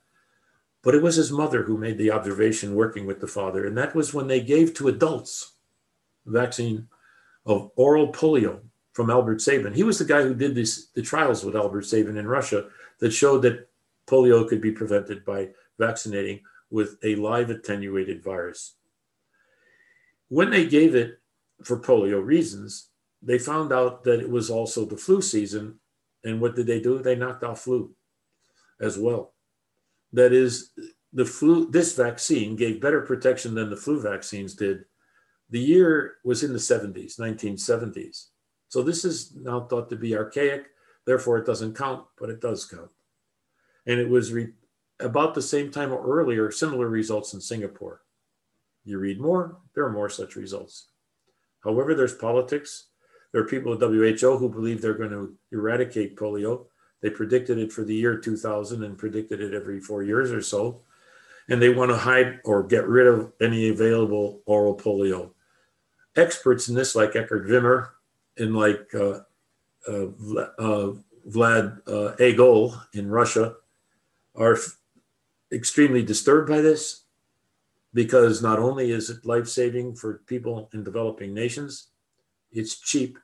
C: But it was his mother who made the observation working with the father. And that was when they gave to adults vaccine of oral polio from Albert Sabin. He was the guy who did this, the trials with Albert Sabin in Russia that showed that polio could be prevented by vaccinating with a live attenuated virus. When they gave it for polio reasons, they found out that it was also the flu season. And what did they do? They knocked off flu as well. That is, the flu, this vaccine gave better protection than the flu vaccines did. The year was in the 70s, 1970s. So this is now thought to be archaic. Therefore, it doesn't count, but it does count. And it was re- about the same time or earlier, similar results in Singapore. You read more, there are more such results. However, there's politics. There are people at WHO who believe they're going to eradicate polio. They predicted it for the year 2000 and predicted it every four years or so. And they want to hide or get rid of any available oral polio. Experts in this, like Eckard Wimmer and like uh, uh, uh, Vlad uh, Agol in Russia, are extremely disturbed by this because not only is it life saving for people in developing nations, it's cheap,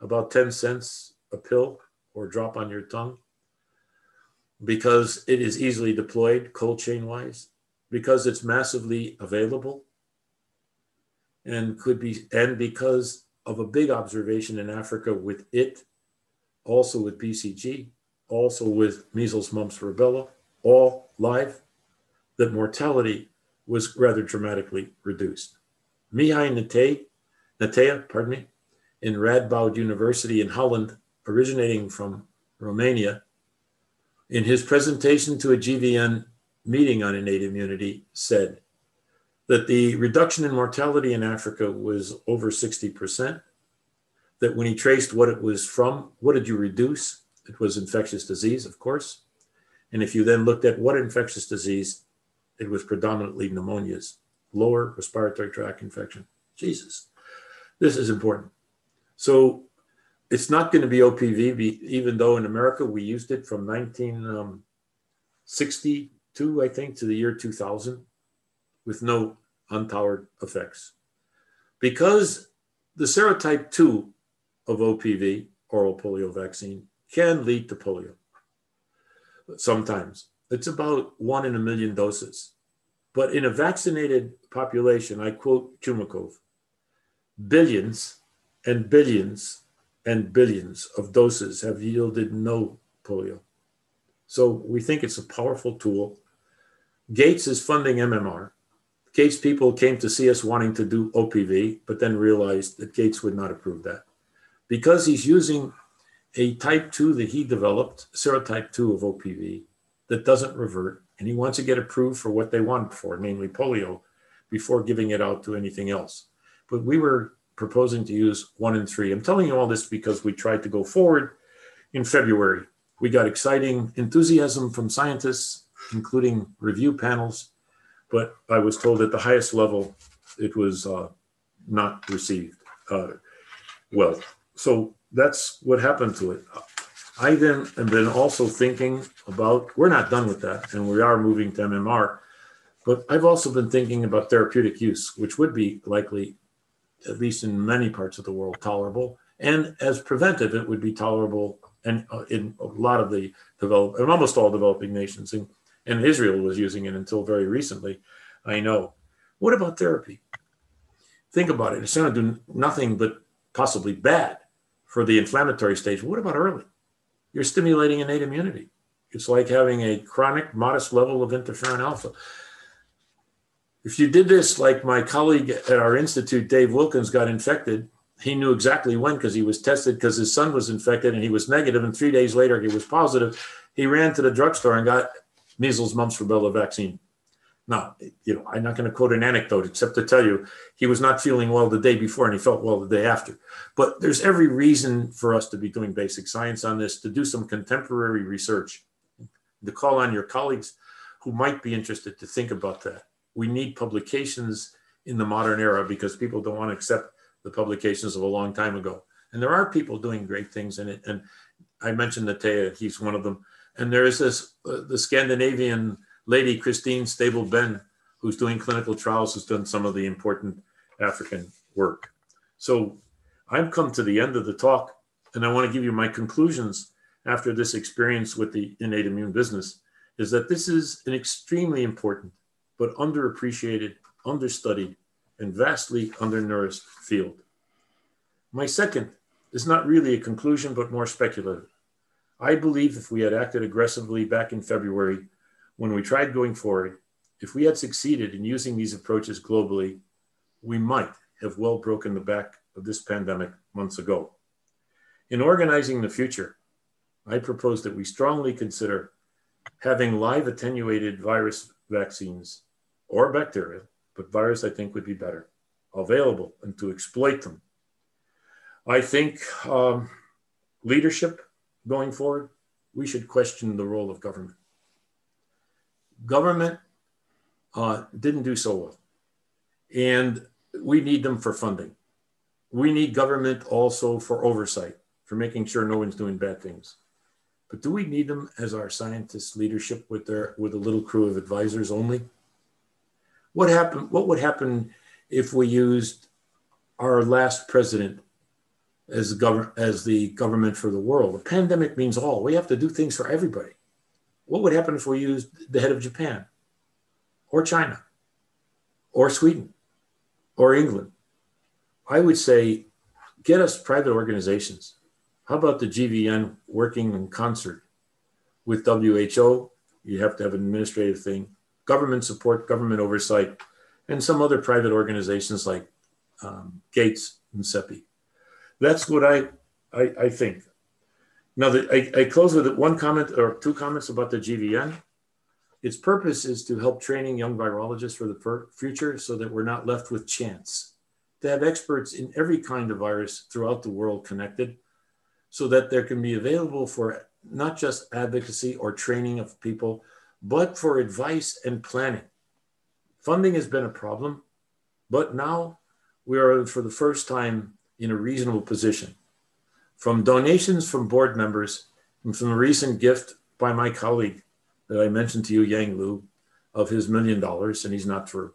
C: about 10 cents a pill or drop on your tongue, because it is easily deployed cold chain wise, because it's massively available, and could be, and because of a big observation in Africa with it, also with BCG, also with measles, mumps, rubella, all live that mortality was rather dramatically reduced. Mihai Nate, Netea, pardon me, in Radboud University in Holland, originating from Romania, in his presentation to a GVN meeting on innate immunity, said that the reduction in mortality in Africa was over 60%. That when he traced what it was from, what did you reduce? It was infectious disease, of course. And if you then looked at what infectious disease, it was predominantly pneumonias, lower respiratory tract infection. Jesus, this is important. So it's not going to be OPV, even though in America we used it from 1962, um, I think, to the year 2000 with no untoward effects. Because the serotype 2 of OPV, oral polio vaccine, can lead to polio sometimes. It's about one in a million doses. But in a vaccinated population, I quote Chumakov, billions and billions and billions of doses have yielded no polio. So we think it's a powerful tool. Gates is funding MMR. Gates people came to see us wanting to do OPV, but then realized that Gates would not approve that. Because he's using a type 2 that he developed, serotype 2 of OPV, that doesn't revert, and he wants to get approved for what they want for, namely polio, before giving it out to anything else. But we were proposing to use one and three. I'm telling you all this because we tried to go forward in February. We got exciting enthusiasm from scientists, including review panels, but I was told at the highest level it was uh, not received uh, well. So that's what happened to it. I then have been also thinking about, we're not done with that, and we are moving to MMR, but I've also been thinking about therapeutic use, which would be likely, at least in many parts of the world, tolerable. And as preventive, it would be tolerable and uh, in a lot of the develop, and almost all developing nations. And, and Israel was using it until very recently, I know. What about therapy? Think about it. It's going to do nothing but possibly bad for the inflammatory stage. What about early? You're stimulating innate immunity. It's like having a chronic, modest level of interferon alpha. If you did this like my colleague at our institute, Dave Wilkins, got infected, he knew exactly when because he was tested because his son was infected and he was negative, and three days later he was positive. He ran to the drugstore and got measles, mumps, rubella vaccine. Now, you know, I'm not going to quote an anecdote except to tell you he was not feeling well the day before and he felt well the day after. But there's every reason for us to be doing basic science on this, to do some contemporary research, to call on your colleagues who might be interested to think about that. We need publications in the modern era because people don't want to accept the publications of a long time ago. And there are people doing great things in it. And I mentioned Netea, he's one of them. And there is this, uh, the Scandinavian lady, Christine Stabell Benn, who's doing clinical trials, has done some of the important African work. So I've come to the end of the talk, and I want to give you my conclusions after this experience with the innate immune business is that this is an extremely important but underappreciated, understudied, and vastly undernourished field. My second is not really a conclusion, but more speculative. I believe if we had acted aggressively back in February, when we tried going forward, if we had succeeded in using these approaches globally, we might have well broken the back of this pandemic months ago. In organizing the future, I propose that we strongly consider having live attenuated virus vaccines or bacteria, but virus I think would be better, available and to exploit them. I think um, leadership going forward, we should question the role of government government uh, didn't do so well. And we need them for funding. We need government also for oversight, for making sure no one's doing bad things. But do we need them as our scientists leadership with their with a little crew of advisors only? What happened? What would happen if we used our last president as the government as the government for the world? A pandemic means all. We have to do things for everybody. What would happen if we used the head of Japan or China or Sweden or England? I would say get us private organizations. How about the GVN working in concert with WHO? You have to have an administrative thing government support, government oversight, and some other private organizations like um, Gates and CEPI. That's what I, I, I think. Now, the, I, I close with one comment or two comments about the GVN. Its purpose is to help training young virologists for the future so that we're not left with chance. To have experts in every kind of virus throughout the world connected so that there can be available for not just advocacy or training of people, but for advice and planning. Funding has been a problem, but now we are for the first time in a reasonable position. From donations from board members and from a recent gift by my colleague that I mentioned to you, Yang Lu, of his million dollars, and he's not for.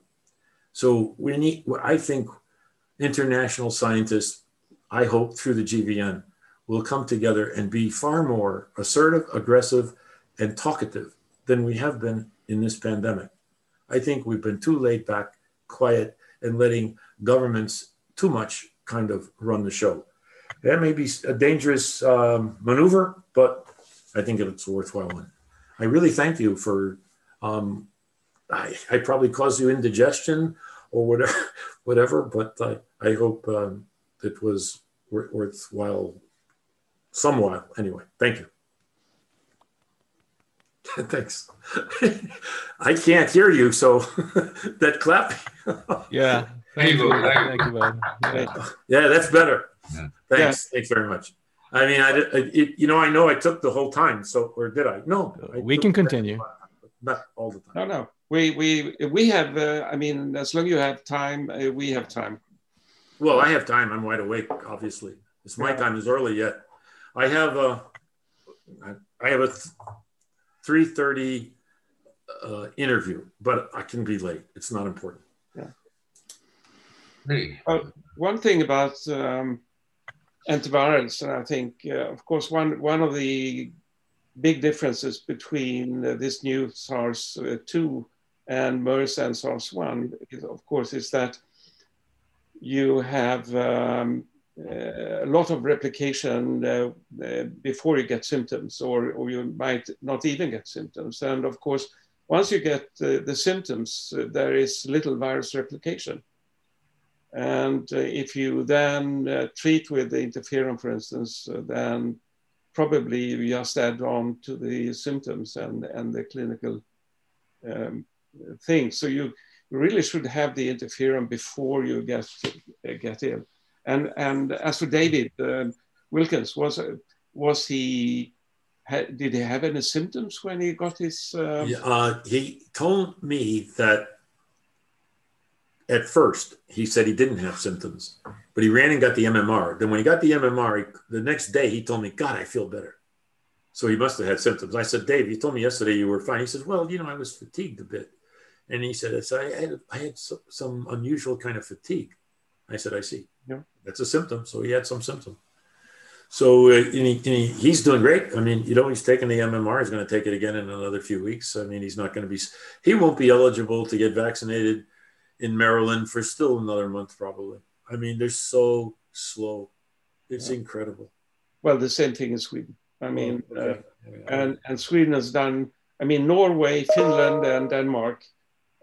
C: So we need, I think international scientists, I hope through the GVN, will come together and be far more assertive, aggressive, and talkative than we have been in this pandemic. I think we've been too laid back, quiet, and letting governments too much kind of run the show. That may be a dangerous um, maneuver, but I think it's a worthwhile one. I really thank you for. Um, I, I probably caused you indigestion or whatever, whatever. But I, I hope um, it was worthwhile, some while anyway. Thank you. Thanks. I can't hear you, so that clap.
A: yeah.
D: Thank you.
A: Thank you, man. Yeah.
C: yeah, that's better.
D: Yeah.
C: Thanks. Yeah. Thanks very much. I mean, I, it, you know, I know I took the whole time. So, or did I? No. I
A: we can continue.
C: Not all the time.
B: No, no. We we we have. Uh, I mean, as long as you have time, uh, we have time.
C: Well, I have time. I'm wide awake. Obviously, it's my time is early yet. I have a. I have a three thirty uh, interview, but I can be late. It's not important.
B: Yeah. Hey. Uh, one thing about um, antivirals, and I think, uh, of course, one one of the big differences between uh, this new SARS-2 and MERS and SARS-1, of course, is that you have um, uh, a lot of replication uh, uh, before you get symptoms, or, or you might not even get symptoms. And of course, once you get the symptoms, there is little virus replication. And uh, if you then treat with the interferon, for instance, then probably you just add on to the symptoms and, and the clinical um, thing. So you really should have the interferon before you get get ill. And and as for David uh, Wilkins, was was he did he have any symptoms when he got his?
C: Yeah, uh, he told me that at first he said he didn't have symptoms, but he ran and got the MMR. Then when he got the MMR, he, the next day he told me, "God, I feel better." So he must have had symptoms. I said, "Dave, you told me yesterday you were fine." He says, "Well, you know, I was fatigued a bit." And he said, "I had, I had some unusual kind of fatigue." I said, "I see. Yeah, that's a symptom." So he had some symptom. So uh, and he, and he, he's doing great. I mean, you know, he's taking the MMR. He's going to take it again in another few weeks. I mean, he's not going to be. He won't be eligible to get vaccinated in Maryland for still another month, probably. I mean, they're so slow. It's yeah. incredible.
B: Well, the same thing in Sweden. I mean, oh, okay. uh, and and Sweden has done. I mean, Norway, Finland, and Denmark,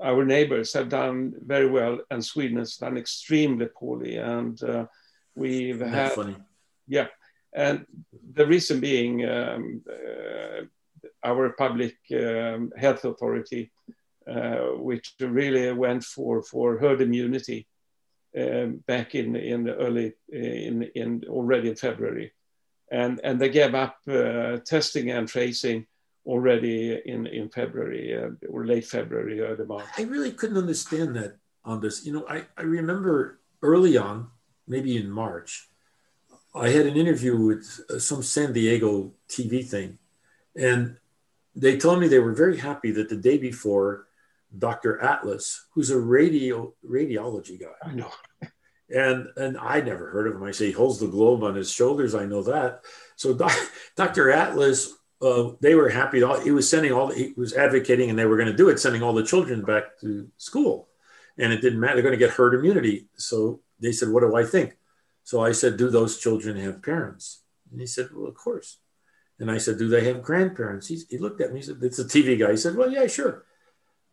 B: our neighbors, have done very well, and Sweden has done extremely poorly. And uh, we've That's had,
C: funny.
B: yeah, and the reason being, um, uh, our public um, health authority which really went for, for herd immunity um, back in, in the early, in, in already in February. And, and they gave up uh, testing and tracing already in, in February uh, or late February, early March.
C: I really couldn't understand that on this. You know, I, I remember early on, maybe in March, I had an interview with uh, some San Diego TV thing, and they told me they were very happy that the day before Dr. Atlas, who's a radio radiology guy.
B: I know.
C: And and I never heard of him. I say he holds the globe on his shoulders. I know that. So doc, Dr. Atlas, uh, they were happy. He was sending all. He was advocating, and they were going to do it, sending all the children back to school. And it didn't matter. They're going to get herd immunity. So they said, "What do I think?" So I said, "Do those children have parents?" And he said, "Well, of course." And I said, "Do they have grandparents?" He, he looked at me. He said, "It's a TV guy." He said, "Well, yeah, sure."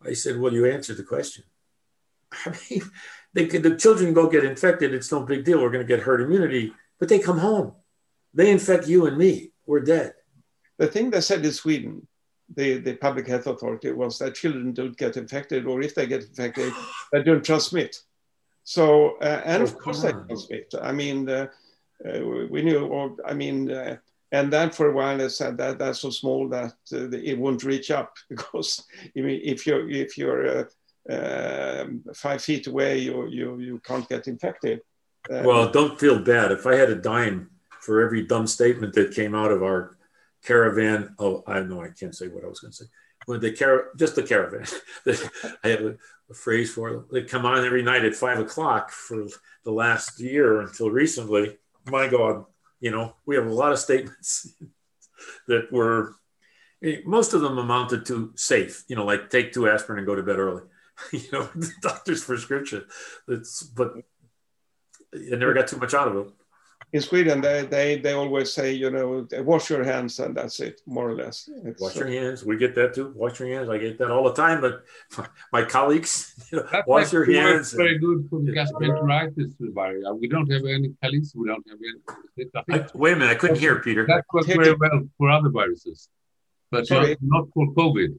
C: I said, well, you answered the question. I mean, they could, the children go get infected. It's no big deal. We're going to get herd immunity, but they come home. They infect you and me. We're dead.
B: The thing they said in Sweden, the, the public health authority, was that children don't get infected, or if they get infected, they don't transmit. So, uh, and
C: Oh,
B: of course
C: come
B: they transmit. I mean, uh, uh, we knew, or I mean, uh, and then for a while they said that that's so small that uh, it won't reach up because I mean, if you're if you're uh, um, five feet away, you you you can't get infected. Uh,
C: Well, don't feel bad. If I had a dime for every dumb statement that came out of our caravan, oh, I know I can't say what I was going to say. When the car, just the caravan, I have a, a phrase for it. They come on every night at five o'clock for the last year until recently. My God, you know, we have a lot of statements that were, eh, most of them amounted to safe, you know, like take two aspirin and go to bed early. you know, the doctor's prescription. It's, but I never got too much out of it.
B: In Sweden, they, they they always say, you know, wash your hands and that's it, more or less. It's,
C: Wash
B: uh,
C: your hands. We get that too. Wash your hands. I get that all the time. But my colleagues, you know,
D: That
C: wash your
D: actually works
C: hands.
D: Very good for the gastroenteritis virus. We don't have any colleagues. We don't have any. I
C: I, wait a minute. I couldn't hear Peter.
D: that works very well for other viruses, but
B: Sorry.
D: not, not for COVID.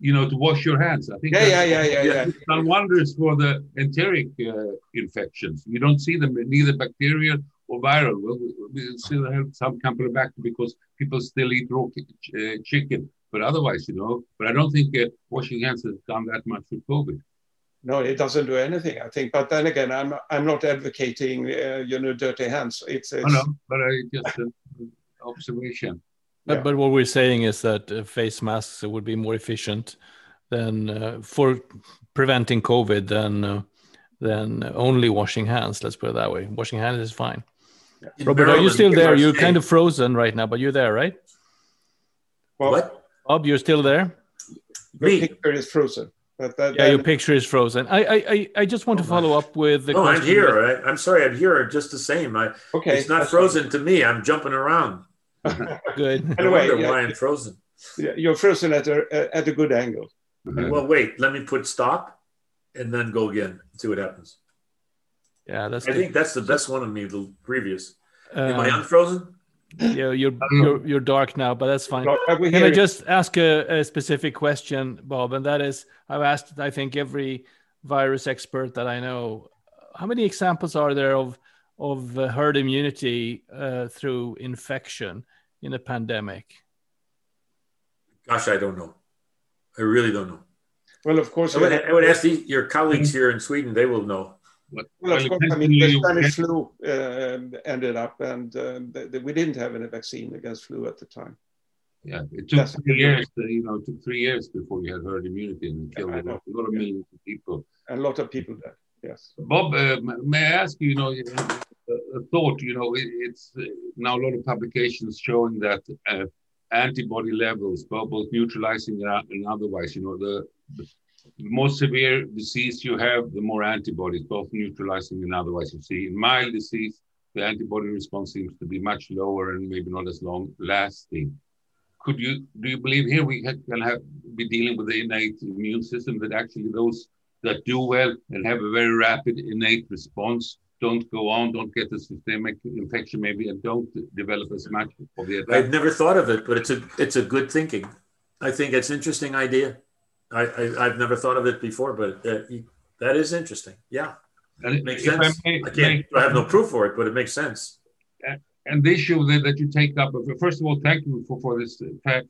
D: You know, to wash your hands. I think.
B: yeah, yeah, yeah, yeah, yeah.
D: It's done wonders for the enteric uh, infections. You don't see them neither bacterial or viral. Well, we, we still have some Campylobacter because people still eat raw ki- uh, chicken. But otherwise, you know, but I don't think uh, washing hands has done that much for COVID.
B: No, it doesn't do anything, I think. But then again, I'm I'm not advocating, uh, you know, dirty hands. It's, it's
D: I know, but I just uh, observation.
A: But,
B: Yeah.
A: but what we're saying is that uh, face masks would be more efficient than uh, for preventing COVID than uh, than only washing hands. Let's put it that way. Washing hands is fine.
C: In
A: Robert, are you still there? You're
C: state-
A: kind of frozen right now, but you're there, right?
B: well,
C: What?
A: Bob, you're still there.
B: your
C: Me?
B: picture is frozen. But that,
A: Yeah, your picture is frozen. I I I, I just want to
C: Oh,
A: follow up with the
C: No, I'm
A: question.
C: here. I, I'm sorry. I'm here just the same. I,
B: okay,
C: it's not
B: that's
C: frozen to me. I'm jumping around.
A: Good.
C: I
B: Anyway,
C: wonder
B: yeah.
C: why I'm frozen.
B: Yeah, You're frozen at a at a good angle.
C: Well, wait. Let me put stop and then go again. See what happens.
A: Yeah, that's
C: I
A: good.
C: think that's the best one of me. The previous. Am I
A: Um,
C: unfrozen?
A: yeah, you're, you're you're dark now, but that's fine. Can I
B: you.
A: just ask a, a specific question, Bob? And that is, I've asked, I think, every virus expert that I know, how many examples are there of of uh, herd immunity uh, through infection in a pandemic?
C: Gosh, I don't know. I really don't know.
B: well, of course,
C: I would, I would ask the, your colleagues here in Sweden. They will know.
D: What-
B: well, of course, I mean, the Spanish flu uh, ended up, and um, the, the, we didn't have any vaccine against flu at the time.
D: Yeah, it took
B: Yes.
D: three years. To, you know, it took three years before you had herd immunity and killed
B: I
D: a lot, a lot of millions of people.
B: And a lot of people died. Yes.
D: Bob, uh, may I ask you? You know, a, a thought. You know, it, it's uh, now a lot of publications showing that uh, antibody levels, both, neutralizing and, and otherwise. You know, the, the more severe disease you have, the more antibodies, both neutralizing and otherwise. You see, in mild disease, the antibody response seems to be much lower and maybe not as long lasting. Could you do you believe here we can have be dealing with the innate immune system that actually those that do well and have a very rapid innate response don't go on, don't get the systemic infection maybe, and don't develop as much of the
C: I've never thought of it, but it's a it's a good thinking. I think it's interesting idea. I, I I've never thought of it before, but uh, that is interesting. Yeah,
D: And
C: it makes
D: if I
C: sense.
D: may-
C: I can't. I have no proof for it, but it makes sense.
D: and the issue that, that you take up, first of all, thank you for, for this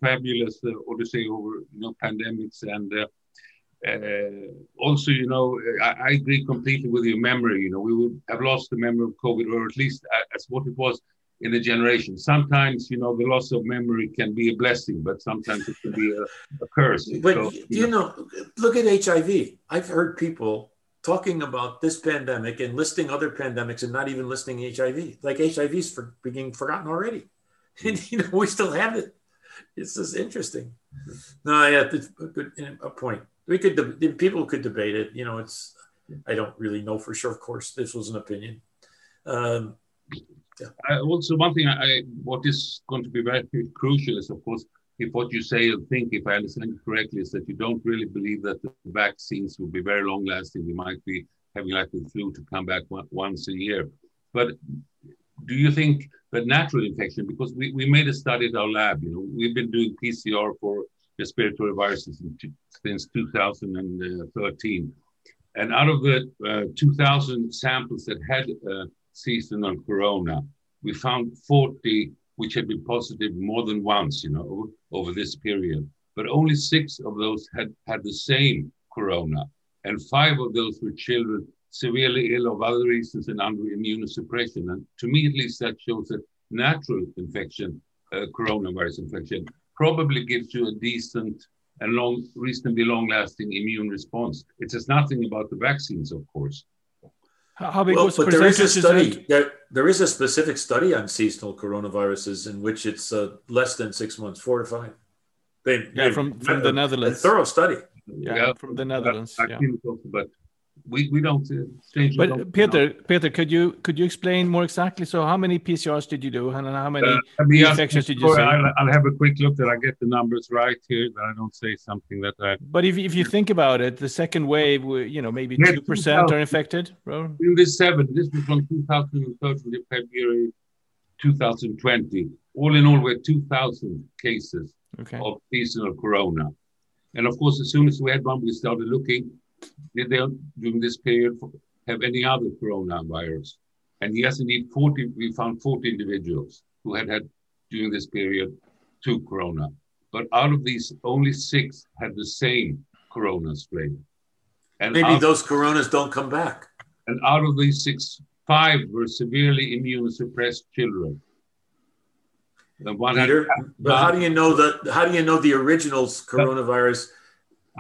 D: fabulous uh, odyssey over you know pandemics and uh, uh, also you know I, I agree completely with your memory. You know we would have lost the memory of COVID, or at least as what it was in a generation. Sometimes you know the loss of memory can be a blessing, but sometimes it can be a, a curse.
C: But
D: So,
C: you know, look at HIV. I've heard people talking about this pandemic and listing other pandemics and not even listing HIV. Like HIV's for being forgotten already, and you know we still have it. It's just interesting. No, yeah, it's a good a point. We could de- people could debate it. You know, it's I don't really know for sure. Of course, this was an opinion. Um,
D: Uh, also, one thing I, I- what is going to be very crucial is, of course, if what you say and think, if I understand it correctly, is that you don't really believe that the vaccines will be very long lasting. We might be having like the flu to come back once a year. But do you think that natural infection, because we, we made a study at our lab, you know, we've been doing PCR for respiratory viruses since 2013. And out of the uh, 2,000 samples that had uh, seasonal corona, we found 40 which had been positive more than once, you know, over, over this period. But only six of those had had the same corona, and five of those were children severely ill of other reasons and under immunosuppression. And to me, at least, that shows that natural infection, uh, coronavirus infection, probably gives you a decent and long, reasonably long-lasting immune response. It says nothing about the vaccines, of course.
A: How big
C: well,
A: was
C: but there is a study.
A: that?
C: There, there is a specific study on seasonal coronaviruses in which it's uh, less than six months, four to five.
A: They, yeah, they, from, from the Netherlands.
C: A thorough study.
A: Yeah, yeah from the Netherlands.
D: yeah. But we, we don't uh,
A: but don't, Peter, Peter, could you could you explain more exactly? So, how many PCRs did you do, and how many uh, infections did you see?
D: I'll, I'll, have a quick look that I get the numbers right here. That I don't say something that I.
A: But if if you think about it, the second wave, you know, maybe two percent are infected. Bro.
D: In this seven, this was from 2013 to February 2020. All in all, we're 2,000 cases okay. of seasonal corona. And of course, as soon as we had one, we started looking did they during this period have any other coronavirus? And yes, indeed, 40, we found 40 individuals who had had during this period two corona. But out of these, only six had the same corona strain.
C: And maybe out, those coronas don't come back.
D: And out of these six, five were severely immunosuppressed children.
C: Peter, but how do you know that? How do you know the original coronavirus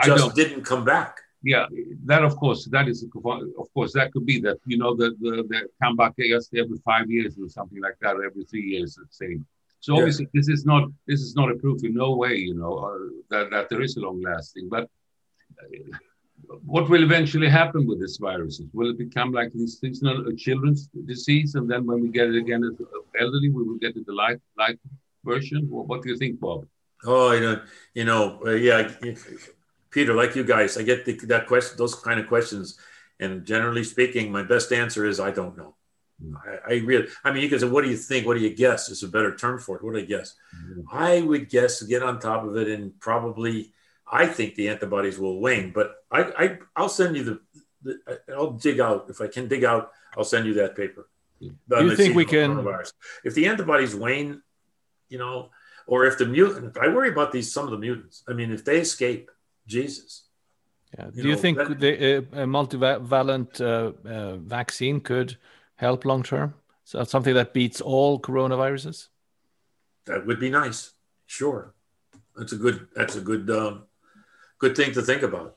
C: just didn't come back?
D: Yeah, that of course, that is of course that could be that you know the the, the come back every five years or something like that, or every three years, the same. So yeah. obviously, this is not this is not a proof in no way, you know, uh, that that there is a long lasting. But uh, what will eventually happen with this virus? Will it become like this seasonal a children's disease, and then when we get it again as elderly, we will get it the light light version? Well, what do you think, Bob?
C: Oh, I don't, you know, uh, yeah, Peter, like you guys, I get the, that question, those kind of questions, and generally speaking, my best answer is I don't know. I, I really, I mean, you can say, "What do you think? What do you guess?" Is a better term for it. What do I guess? Mm-hmm. I would guess get on top of it, and probably, I think the antibodies will wane. But I, I I'll send you the, the I'll dig out if I can dig out. I'll send you that paper.
A: Do you think we can?
C: If the antibodies wane, you know, or if the mutant, I worry about these some of the mutants. I mean, if they escape, Jesus.
A: Yeah. Do you, know, think that, the uh, multivalent uh, uh, vaccine could help long term? So something that beats all coronaviruses.
C: That would be nice. Sure, that's a good. That's a good. Um, good thing to think about.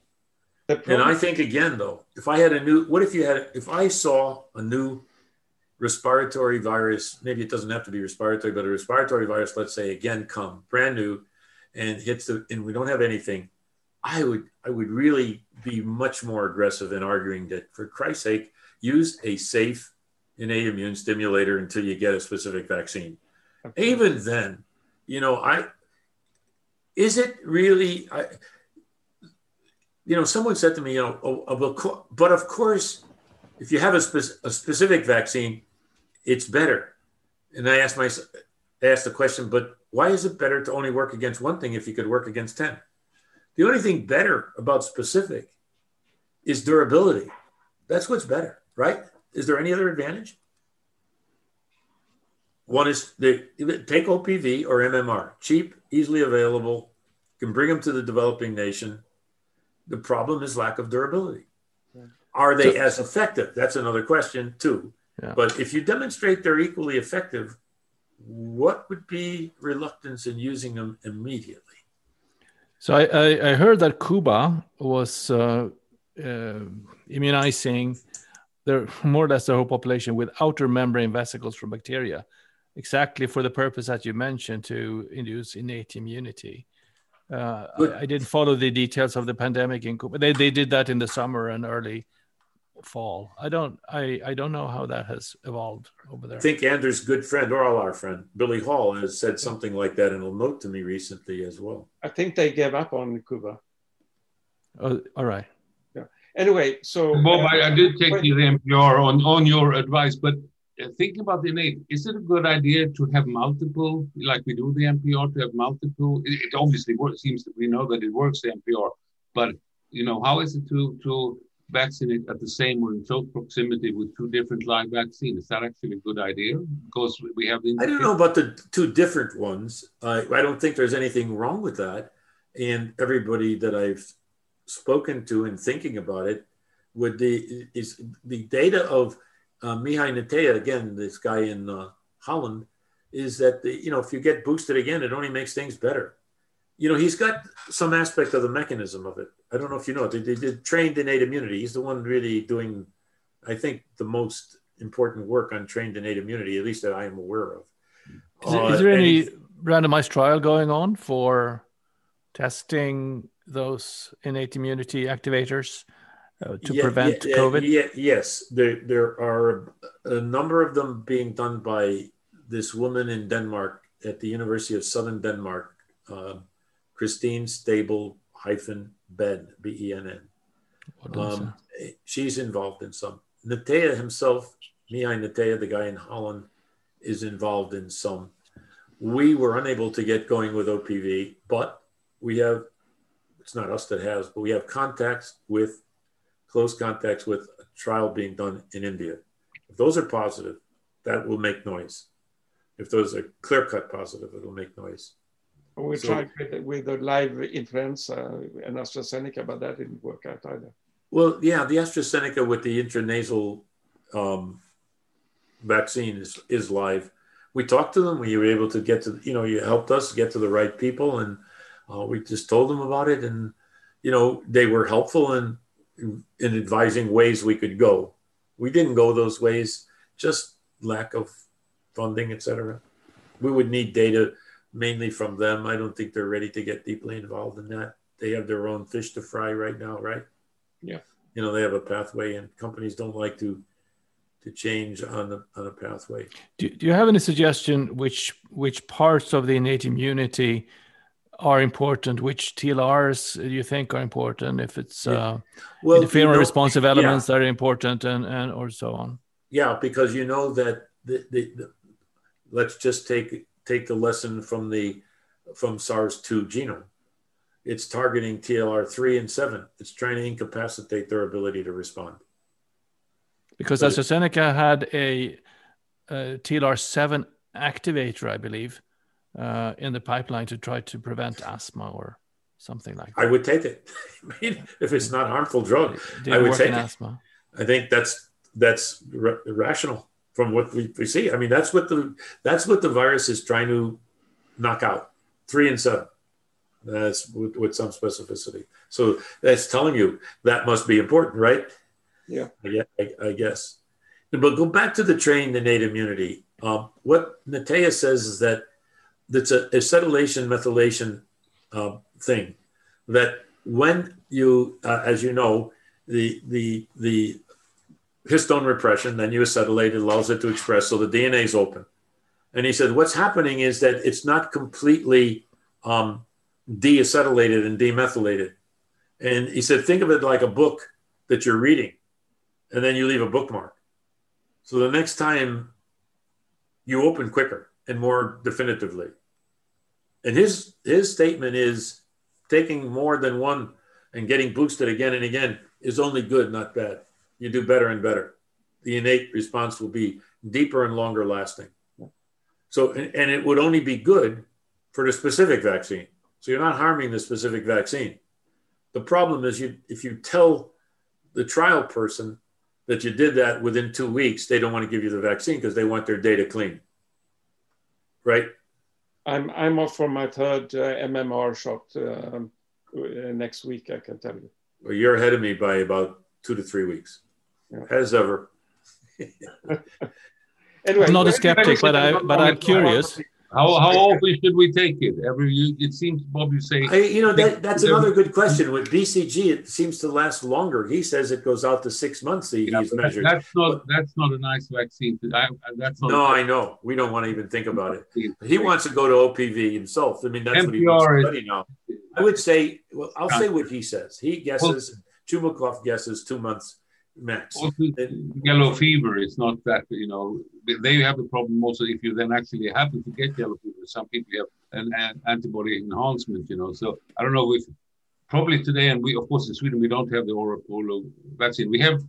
C: And I think again, though, if I had a new, what if you had, if I saw a new respiratory virus, maybe it doesn't have to be respiratory, but a respiratory virus, let's say, again, come brand new and hits the, and we don't have anything I would I would really be much more aggressive in arguing that for Christ's sake, use a safe innate immune stimulator until you get a specific vaccine. Okay. Even then, you know, I is it really I you know, someone said to me, you know, oh, oh, but of course, if you have a, spe- a specific vaccine, it's better. And I asked myself, asked the question, but why is it better to only work against one thing if you could work against 10? The only thing better about specific is durability. That's what's better, right? Is there any other advantage? One is the take OPV or MMR, cheap, easily available, can bring them to the developing nation. The problem is lack of durability. Are they so, as effective? That's another question too. Yeah. But if you demonstrate they're equally effective, what would be reluctance in using them immediately?
A: So I, I, I heard that Cuba was uh, uh, immunizing their more or less the whole population with outer membrane vesicles from bacteria, exactly for the purpose that you mentioned to induce innate immunity. Uh, I, I, didn't follow the details of the pandemic in Cuba. They, they did that in the summer and early fall. I don't I, I don't know how that has evolved over there.
C: I think Andrew's good friend, or all our friend, Billy Hall, has said something like that in a note to me recently as well.
B: I think they gave up on Cuba.
A: Oh, all right.
B: Yeah. Anyway, so
D: Bob, uh, I, I, did take the MPR on on your advice, but uh, thinking about the innate, is it a good idea to have multiple, like we do the MPR, to have multiple? It, it obviously works. Seems that we know that it works the MPR, but you know, how is it to to vaccinate at the same or in close proximity with two different live vaccines. Is that actually a good idea? Because we have the.
C: I don't know about the two different ones. I I don't think there's anything wrong with that. And everybody that I've spoken to and thinking about it, would the is the data of uh, Mihai Netea again, this guy in uh, Holland, is that the you know if you get boosted again, it only makes things better you know, he's got some aspect of the mechanism of it. I don't know if you know, they, they did trained innate immunity. He's the one really doing, I think, the most important work on trained innate immunity, at least that I am aware of.
A: Is, uh, is there any randomized trial going on for testing those innate immunity activators uh, to
C: yeah,
A: prevent
C: yeah,
A: COVID?
C: Yeah, yes, there, there are a number of them being done by this woman in Denmark at the University of Southern Denmark. Uh, Christine Stabell hyphen Benn, B E N N. Um, she's involved in some. Netea himself, Mihai Netea, the guy in Holland, is involved in some. We were unable to get going with OPV, but we have, it's not us that has, but we have contacts with, close contacts with a trial being done in India. If those are positive, that will make noise. If those are clear cut positive, it'll make noise.
B: We so, tried with, with the live influenza and AstraZeneca, but that didn't work out either.
C: Well, yeah, the AstraZeneca with the intranasal um, vaccine is, is live. We talked to them. We were able to get to, you know, you helped us get to the right people, and uh, we just told them about it, and you know, they were helpful in in advising ways we could go. We didn't go those ways, just lack of funding, etc. We would need data mainly from them. I don't think they're ready to get deeply involved in that. They have their own fish to fry right now, right?
B: Yeah.
C: You know, they have a pathway, and companies don't like to to change on the on a pathway.
A: Do, do you have any suggestion which which parts of the innate immunity are important? Which TLRs do you think are important? If it's yeah. uh, well, interferon you know, responsive elements yeah. that are important, and and or so on.
C: Yeah, because you know that the, the, the let's just take take the lesson from the from SARS-2 genome. It's targeting TLR3 and 7. It's trying to incapacitate their ability to respond.
A: Because but AstraZeneca had a, a TLR7 activator, I believe, uh, in the pipeline to try to prevent asthma or something like that.
C: I would take it. I mean, if it's not harmful drug, I would take it. Asthma? I think that's that's rational from what we, we see. I mean, that's what the that's what the virus is trying to knock out. Three and seven. That's with, with some specificity. So that's telling you that must be important, right?
B: Yeah.
C: I, I, guess. But go back to the trained innate immunity. Um, what Netea says is that it's a acetylation methylation uh, thing. That when you, uh, as you know, the the the histone repression, then you acetylate, it allows it to express, so the DNA is open. And he said, what's happening is that it's not completely um, deacetylated and demethylated. And he said, think of it like a book that you're reading, and then you leave a bookmark. So the next time you open quicker and more definitively. And his his statement is taking more than one and getting boosted again and again is only good, not bad you do better and better. The innate response will be deeper and longer lasting. So, and it would only be good for the specific vaccine. So you're not harming the specific vaccine. The problem is you if you tell the trial person that you did that within two weeks, they don't want to give you the vaccine because they want their data clean. Right?
B: I'm I'm off for my third uh, MMR shot uh, next week. I can tell you.
C: Well, you're ahead of me by about two to three weeks as ever.
A: anyway, I'm not a skeptic, but I but I'm curious.
D: How, how often should we take it? Every it seems Bob you say.
C: I, you know that that's another good question. With BCG, it seems to last longer. He says it goes out to six months. He,
D: Yeah,
C: he's measured.
D: That's not that's not a nice vaccine. To, I, that's not.
C: no,
D: a
C: I know. We don't want to even think about it. He wants to go to OPV himself. I mean, that's what he
D: NPR
C: wants to study now. I would say, well, I'll say what he says. He guesses, Chumakov guesses two months max.
D: Also, yellow fever is not that you know they- they have a problem also if you then actually happen to get yellow fever. Some people have an, an antibody enhancement, you know. So I don't know if probably today, and we of course in Sweden we don't have the oral polio vaccine. We have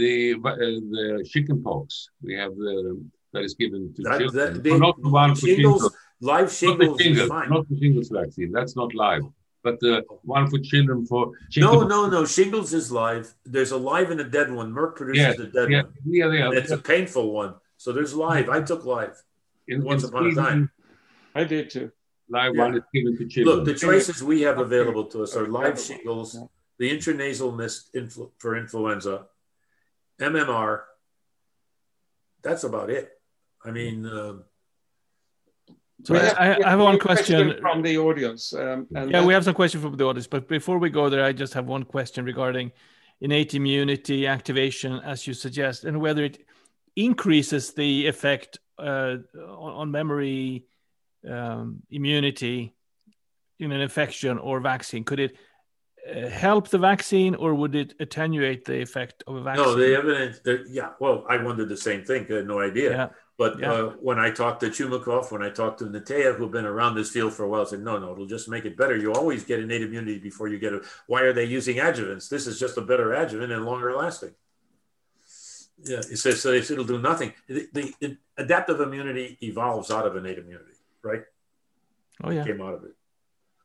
D: the uh, the chickenpox. We have the that is given to
C: That,
D: children.
C: that,
D: But not the one for
C: shingles,
D: shingles.
C: live
D: Not the
C: shingles is fine.
D: not the shingles vaccine. That's not live. But the one for children for
C: No, no, no. Shingles is live. There's a live and a dead one. Merck produces
D: Yeah,
C: the dead
D: yeah,
C: one.
D: yeah, yeah.
C: And it's a painful one. So there's live. I took live.
D: In-
C: once
D: in
C: upon a time.
B: I did too.
D: Live
C: Yeah.
D: one is given to children.
C: Look, the choices we have available to us are live shingles,
B: yeah.
C: the intranasal mist influ- for influenza, MMR. That's about it. I mean, um,
A: So
B: We
A: I, I have one question.
B: from the audience. Um, and
A: Yeah,
B: that-
A: we have some questions from the audience, but before we go there, I just have one question regarding innate immunity activation, as you suggest, and whether it increases the effect uh, on, on memory um, immunity in an infection or vaccine. Could it uh, help the vaccine, or would it attenuate the effect of a vaccine?
C: no, the evidence, the, yeah, well, I wondered the same thing. I had no idea.
A: yeah,
C: But
A: Yeah.
C: uh, when I talked to Chumakov, when I talked to Netea, who've been around this field for a while, said, no, no, it'll just make it better. You always get innate immunity before you get it. Why are they using adjuvants? This is just a better adjuvant and longer lasting. Yeah, it says so it'll do nothing. The, the, the adaptive immunity evolves out of innate immunity, right?
A: oh yeah.
C: Came out of it.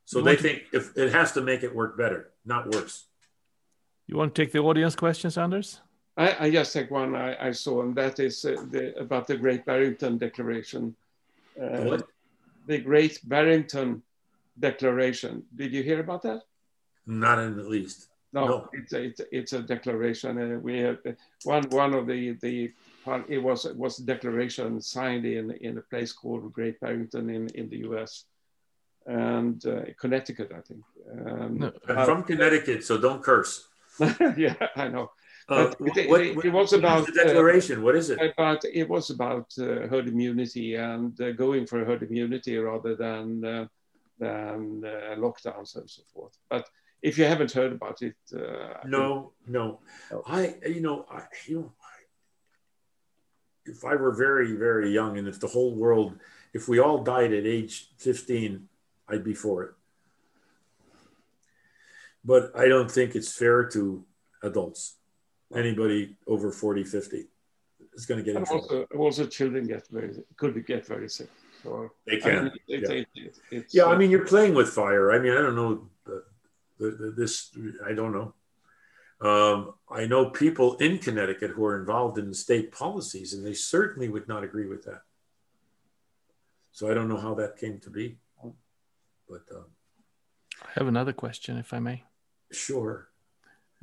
C: So
A: You
C: they
A: want to-
C: think if it has to make it work better, not worse.
A: You want to take the audience questions, Anders?
B: I, I just take one I, I saw, and that is uh, the, about the Great Barrington Declaration. Uh,
C: What?
B: the Great Barrington Declaration. Did you hear about that?
C: Not in the least.
B: No,
C: No.
B: It's, a, it's, a, it's a declaration. Uh, we have uh, one one of the the it was it was a declaration signed in in a place called Great Barrington in in the U.S. and uh, Connecticut, I think. Um,
A: No.
C: I'm
B: uh,
C: from Connecticut, so don't curse.
B: yeah, I know.
C: Uh,
B: it-
C: what-
B: it- it was about,
C: the declaration. what is it?
B: But it was about uh, herd immunity and uh, going for herd immunity rather than uh, than uh, lockdowns and so forth. But if you haven't heard about it, uh,
C: No, no.
B: No.
C: I, you know, I, you know, if I were very, very young, and if the whole world, if we all died at age 15, I'd be for it. But I don't think it's fair to adults. Anybody over 40, 50 is going to get in
B: And
C: trouble.
B: also, also children get very could get very sick. So
C: They
B: I
C: can.
B: mean, it,
C: yeah.
B: it, it, it's,
C: Yeah, I
B: uh,
C: mean, you're playing with fire. I mean, I don't know the, the, the, this. I don't know. Um, I know people in Connecticut who are involved in state policies, and they certainly would not agree with that. So I don't know how that came to be, but um,
A: I have another question, if I may.
C: sure.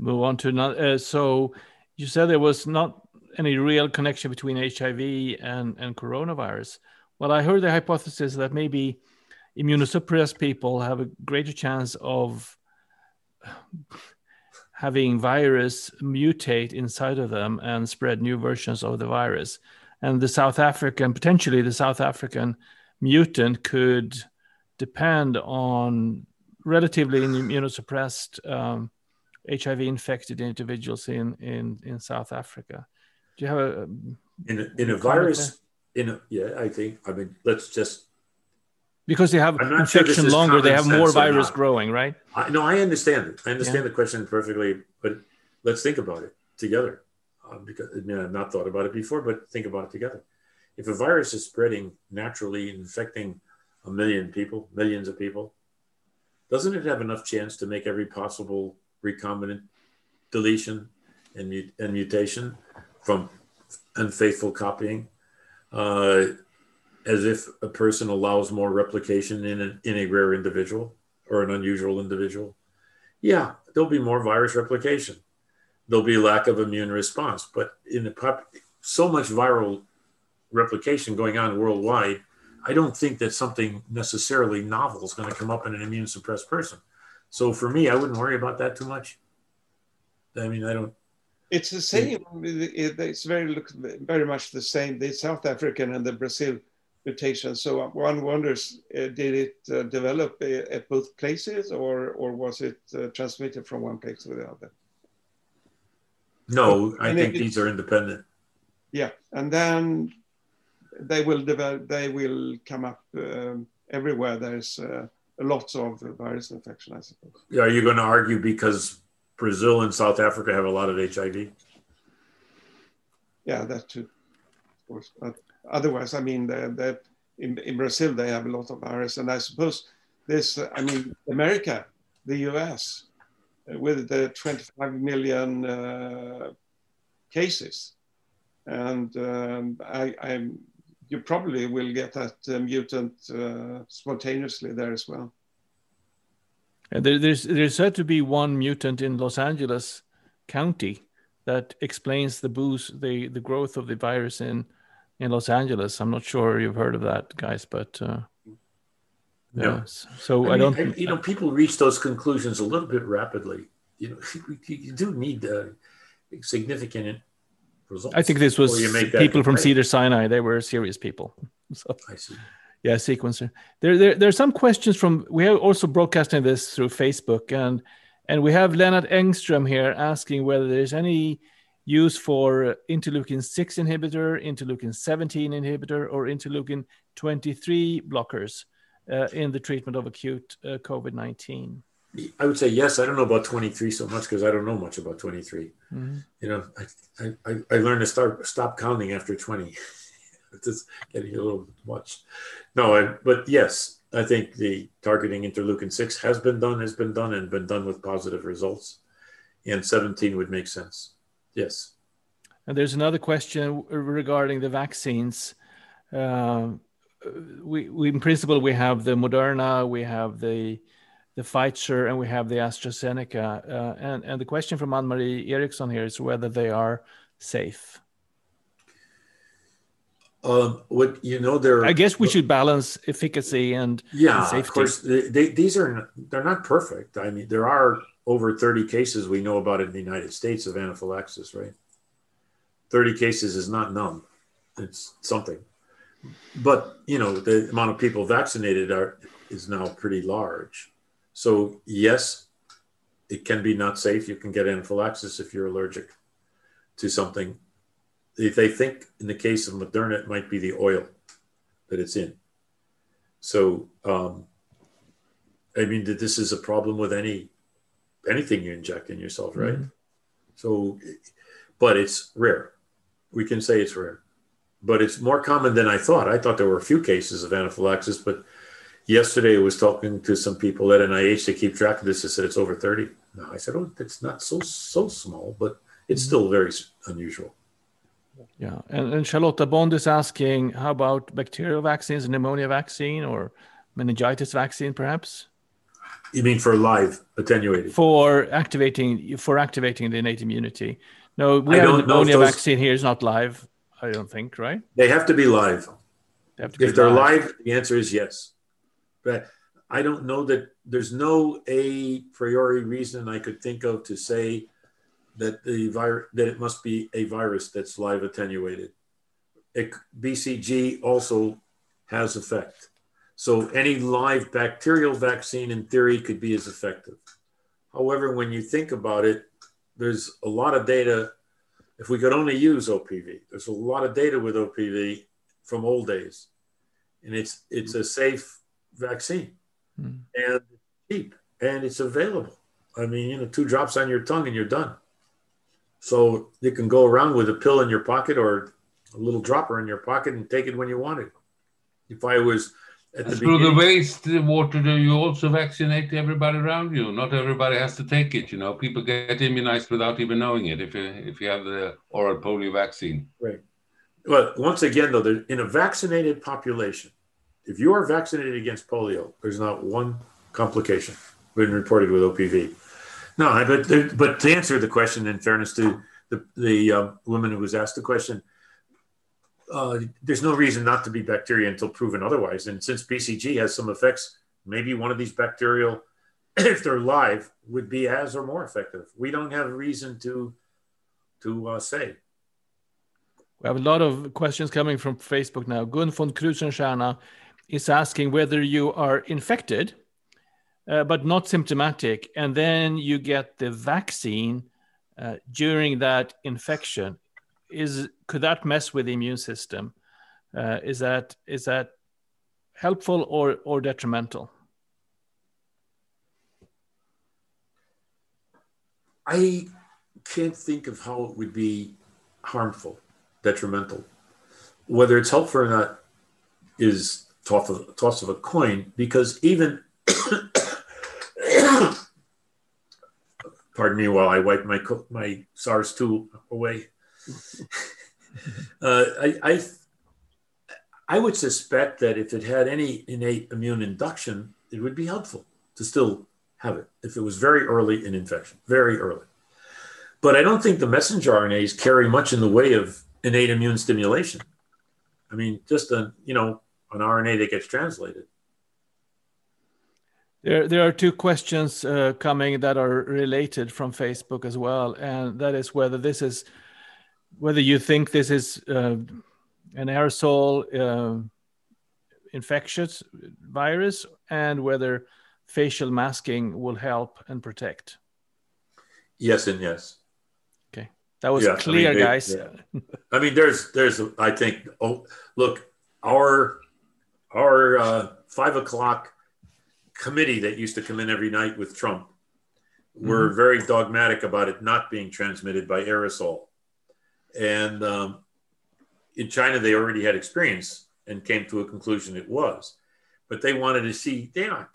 A: Move on to another. Uh, so you said there was not any real connection between HIV and, and coronavirus. Well, I heard the hypothesis that maybe immunosuppressed people have a greater chance of having virus mutate inside of them and spread new versions of the virus. And the South African, potentially the South African mutant could depend on relatively immunosuppressed um, HIV infected individuals in, in, in South Africa. Do you have a
C: In a, in a virus, in a, yeah, I think. I mean, let's just.
A: because they have
C: I'm sure
A: infection longer, they have more virus growing, right?
C: I, no, I understand it. I understand
A: Yeah.
C: the question perfectly, but let's think about it together. Um, because I mean, I've not thought about it before, but think about it together. If a virus is spreading naturally, infecting a million people, millions of people, doesn't it have enough chance to make every possible recombinant deletion and, mut- and mutation from unfaithful copying, uh, as if a person allows more replication in, an, in a rare individual or an unusual individual? Yeah, there'll be more virus replication. There'll be lack of immune response, but in the pop, so much viral replication going on worldwide, I don't think that something necessarily novel is going to come up in an immune suppressed person. So for me, I wouldn't worry about that too much. I mean, I don't.
B: It's the same. It's very very much the same. The South African and the Brazil mutation. So one wonders, uh, did it uh, develop uh, at both places, or or was it uh, transmitted from one place to the other?
C: No, I think it, these are independent.
B: Yeah, and then they will develop. They will come up um, everywhere. There's uh, lots of virus infection, I suppose.
C: Are you going to argue because Brazil and South Africa have a lot of HIV?
B: Yeah, that too, of course. But otherwise, I mean, they, they, in, in Brazil they have a lot of virus, and I suppose this. I mean, America, the U.S. With the 25 million uh, cases, and um, I, I'm you probably will get that uh, mutant uh, spontaneously there as well.
A: And there, there's there's said to be one mutant in Los Angeles County that explains the boost, the the growth of the virus in in Los Angeles. I'm not sure you've heard of that, guys, but uh,
C: no. So I, I mean, don't. you know, people reach those conclusions a little bit rapidly. You know, you do need uh, significant results.
A: I think this was people from Cedar Sinai. They were serious people. So,
C: I see.
A: Yeah, sequencer. There, there, there are some questions from. We are also broadcasting this through Facebook, and and we have Leonard Engström here asking whether there's any use for interleukin 6 inhibitor, interleukin 17 inhibitor, or interleukin 23 blockers uh, in the treatment of acute uh, COVID 19.
C: I would say yes. I don't know about 23 so much because I don't know much about 23. Mm-hmm. You know, I, I, I learned to start stop counting after 20. it's just getting a little much. No, I, but yes, I think the targeting interleukin 6 has been done, has been done, and been done with positive results. And 17 would make sense. Yes.
A: And there's another question regarding the vaccines. Uh, we, we, in principle, we have the Moderna, we have the the Pfizer and we have the AstraZeneca. Uh, and, and the question from Anne Marie Eriksson here is whether they are safe.
C: Um, what you know, there.
A: I guess we should balance efficacy and
C: yeah,
A: and safety.
C: of course. They, they, these are they're not perfect. I mean, there are over thirty cases we know about in the United States of anaphylaxis. Right, thirty cases is not none. It's something, but you know, the amount of people vaccinated are is now pretty large. So yes, it can be not safe. You can get anaphylaxis if you're allergic to something. If they think in the case of Moderna, it might be the oil that it's in. So um, I mean, that this is a problem with any anything you inject in yourself, right? Mm-hmm. So, but it's rare. We can say it's rare, but it's more common than I thought. I thought there were a few cases of anaphylaxis, but yesterday I was talking to some people at NIH to keep track of this. I said it's over 30. No, I said, oh, it's not so so small, but it's still mm-hmm. very unusual.
A: Yeah, and, and Charlotta Bond is asking, how about bacterial vaccines, pneumonia vaccine, or meningitis vaccine, perhaps?
C: You mean for live attenuated?
A: For activating for activating the innate immunity. No, we I have a pneumonia those... vaccine here is not live. I don't think, right?
C: They have to be live. They to be if they're live, the answer is yes but I don't know that there's no a priori reason I could think of to say that the virus that it must be a virus that's live attenuated. It, BCG also has effect. So any live bacterial vaccine in theory could be as effective. However, when you think about it, there's a lot of data. If we could only use OPV, there's a lot of data with OPV from old days, and it's it's a safe vaccine mm. and cheap and it's available. I mean, you know, two drops on your tongue and you're done. So you can go around with a pill in your pocket or a little dropper in your pocket and take it when you want it. If I was
D: at the through the waste water, do you also vaccinate everybody around you? Not everybody has to take it. You know, people get immunized without even knowing it. If you if you have the oral polio vaccine,
C: right. Well, once again, though, in a vaccinated population, if you are vaccinated against polio, there's not one complication been reported with OPV. No, but but to answer the question, in fairness to the the uh, woman who was asked the question, uh, there's no reason not to be bacteria until proven otherwise. And since BCG has some effects, maybe one of these bacterial, if they're live, would be as or more effective. We don't have a reason to to uh, say.
A: We have a lot of questions coming from Facebook now. Gun von Krusenstjerna is asking whether you are infected, uh, but not symptomatic, and then you get the vaccine uh, during that infection. Is could that mess with the immune system? Uh, is that is that helpful or or detrimental?
C: I can't think of how it would be harmful, detrimental. Whether it's helpful or not is toss of, toss of a coin because even pardon me while I wipe my my SARS two away. uh, I, I I would suspect that if it had any innate immune induction, it would be helpful to still have it if it was very early in infection, very early. But I don't think the messenger RNAs carry much in the way of innate immune stimulation. I mean, just a you know an RNA that gets translated.
A: There, there are two questions uh, coming that are related from Facebook as well, and that is whether this is whether you think this is uh, an aerosol uh, infectious virus and whether facial masking will help and protect.
C: Yes, and yes.
A: Okay, that was yeah, clear, I mean, guys.
C: Yeah. I mean, there's, there's, I think. Oh, look, our, our uh, five o'clock committee that used to come in every night with Trump were mm-hmm. very dogmatic about it not being transmitted by aerosol. And um, in China, they already had experience and came to a conclusion it was. But they wanted to see, they are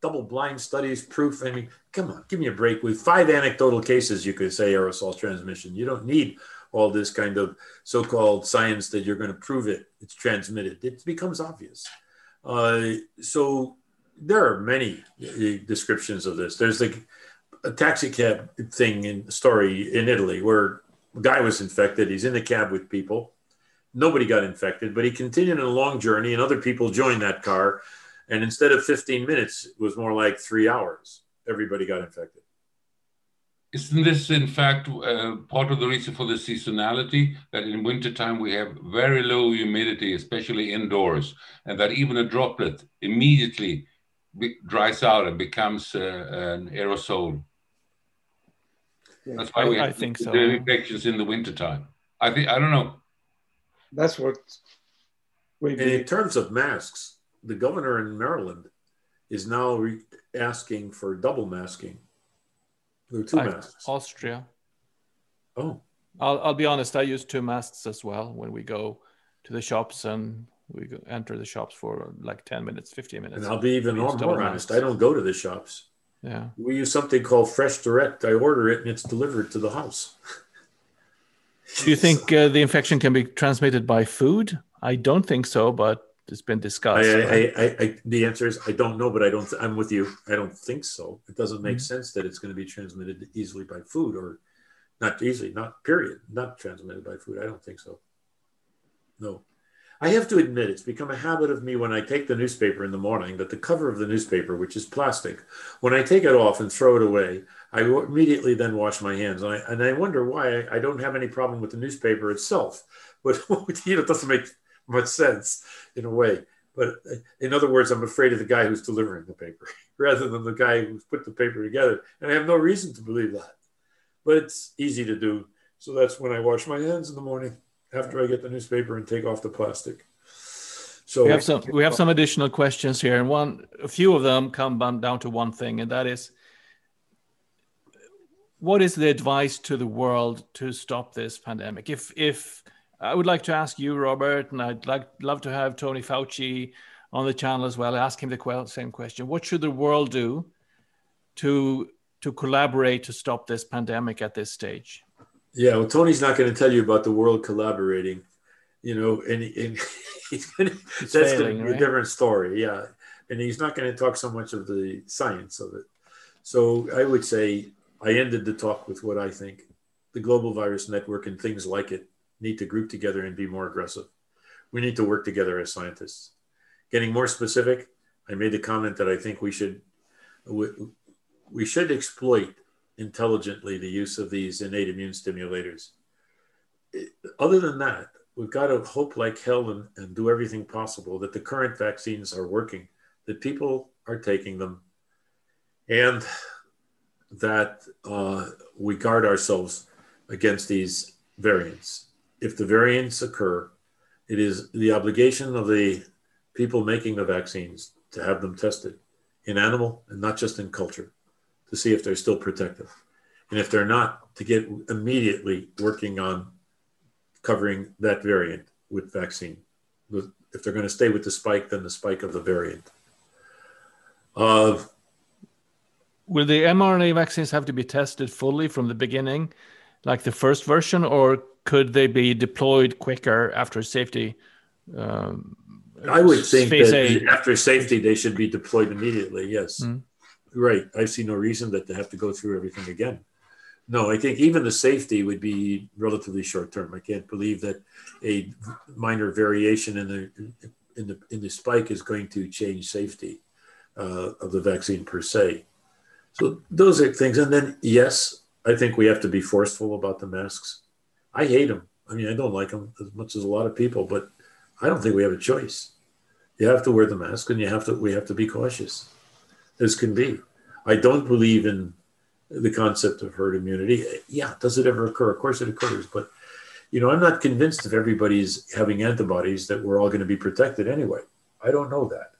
C: double blind studies, proof. I mean, come on, give me a break. With five anecdotal cases, you could say aerosol transmission. You don't need all this kind of so called science that you're going to prove it, it's transmitted. It becomes obvious. Uh, so there are many uh, descriptions of this. There's like a taxi cab thing in story in Italy where a guy was infected. He's in the cab with people. Nobody got infected, but he continued on a long journey, and other people joined that car. And instead of 15 minutes, it was more like three hours. Everybody got infected.
D: Isn't this, in fact, uh, part of the reason for the seasonality that in wintertime we have very low humidity, especially indoors, and that even a droplet immediately dries out and becomes uh, an aerosol. That's why
A: I,
D: we
A: I think so.
D: the infections in the wintertime. I think I don't know.
B: That's what.
C: And in terms of masks, the governor in Maryland is now re- asking for double masking. There two I, masks.
A: Austria.
C: Oh.
A: I'll, I'll be honest. I use two masks as well when we go to the shops and we go, enter the shops for like 10 minutes 15 minutes
C: and i'll be even more, more honest i don't go to the shops
A: yeah
C: we use something called fresh direct i order it and it's delivered to the house
A: do you think uh, the infection can be transmitted by food i don't think so but it's been discussed
C: I, right? I, I, the answer is i don't know but i don't i'm with you i don't think so it doesn't make mm-hmm. sense that it's going to be transmitted easily by food or not easily not period not transmitted by food i don't think so no I have to admit, it's become a habit of me when I take the newspaper in the morning that the cover of the newspaper, which is plastic, when I take it off and throw it away, I immediately then wash my hands. And I, and I wonder why I, I don't have any problem with the newspaper itself. But you know, it doesn't make much sense in a way. But uh, in other words, I'm afraid of the guy who's delivering the paper rather than the guy who's put the paper together. And I have no reason to believe that. But it's easy to do. So that's when I wash my hands in the morning after I get the newspaper and take off the plastic. So
A: we have some we have some additional questions here, and one a few of them come down to one thing, and that is what is the advice to the world to stop this pandemic? If if I would like to ask you, Robert, and I'd like love to have Tony Fauci on the channel as well. Ask him the same question: What should the world do to to collaborate to stop this pandemic at this stage?
C: Yeah, well, Tony's not going to tell you about the world collaborating, you know, and, and he's gonna, that's failing, right? a different story. Yeah, and he's not going to talk so much of the science of it. So I would say I ended the talk with what I think the global virus network and things like it need to group together and be more aggressive. We need to work together as scientists. Getting more specific, I made the comment that I think we should we, should exploit intelligently the use of these innate immune stimulators. Other than that, we've got to hope like hell and, and do everything possible that the current vaccines are working, that people are taking them, and that uh, we guard ourselves against these variants. If the variants occur, it is the obligation of the people making the vaccines to have them tested in animal and not just in culture to see if they're still protective. And if they're not, to get immediately working on covering that variant with vaccine. If they're going to stay with the spike, then the spike of the variant. Uh,
A: Will the mRNA vaccines have to be tested fully from the beginning, like the first version, or could they be deployed quicker after safety? Um,
C: I would think that a. after safety, they should be deployed immediately. Yes. Mm. Right. I see no reason that they have to go through everything again. No, I think even the safety would be relatively short term. I can't believe that a minor variation in the in the in the spike is going to change safety uh, of the vaccine per se. So those are things. And then yes, I think we have to be forceful about the masks. I hate them. I mean, I don't like them as much as a lot of people, but I don't think we have a choice. You have to wear the mask, and you have to. We have to be cautious as can be. I don't believe in the concept of herd immunity. Yeah, does it ever occur? Of course it occurs, but you know, I'm not convinced if everybody's having antibodies that we're all going to be protected anyway. I don't know that.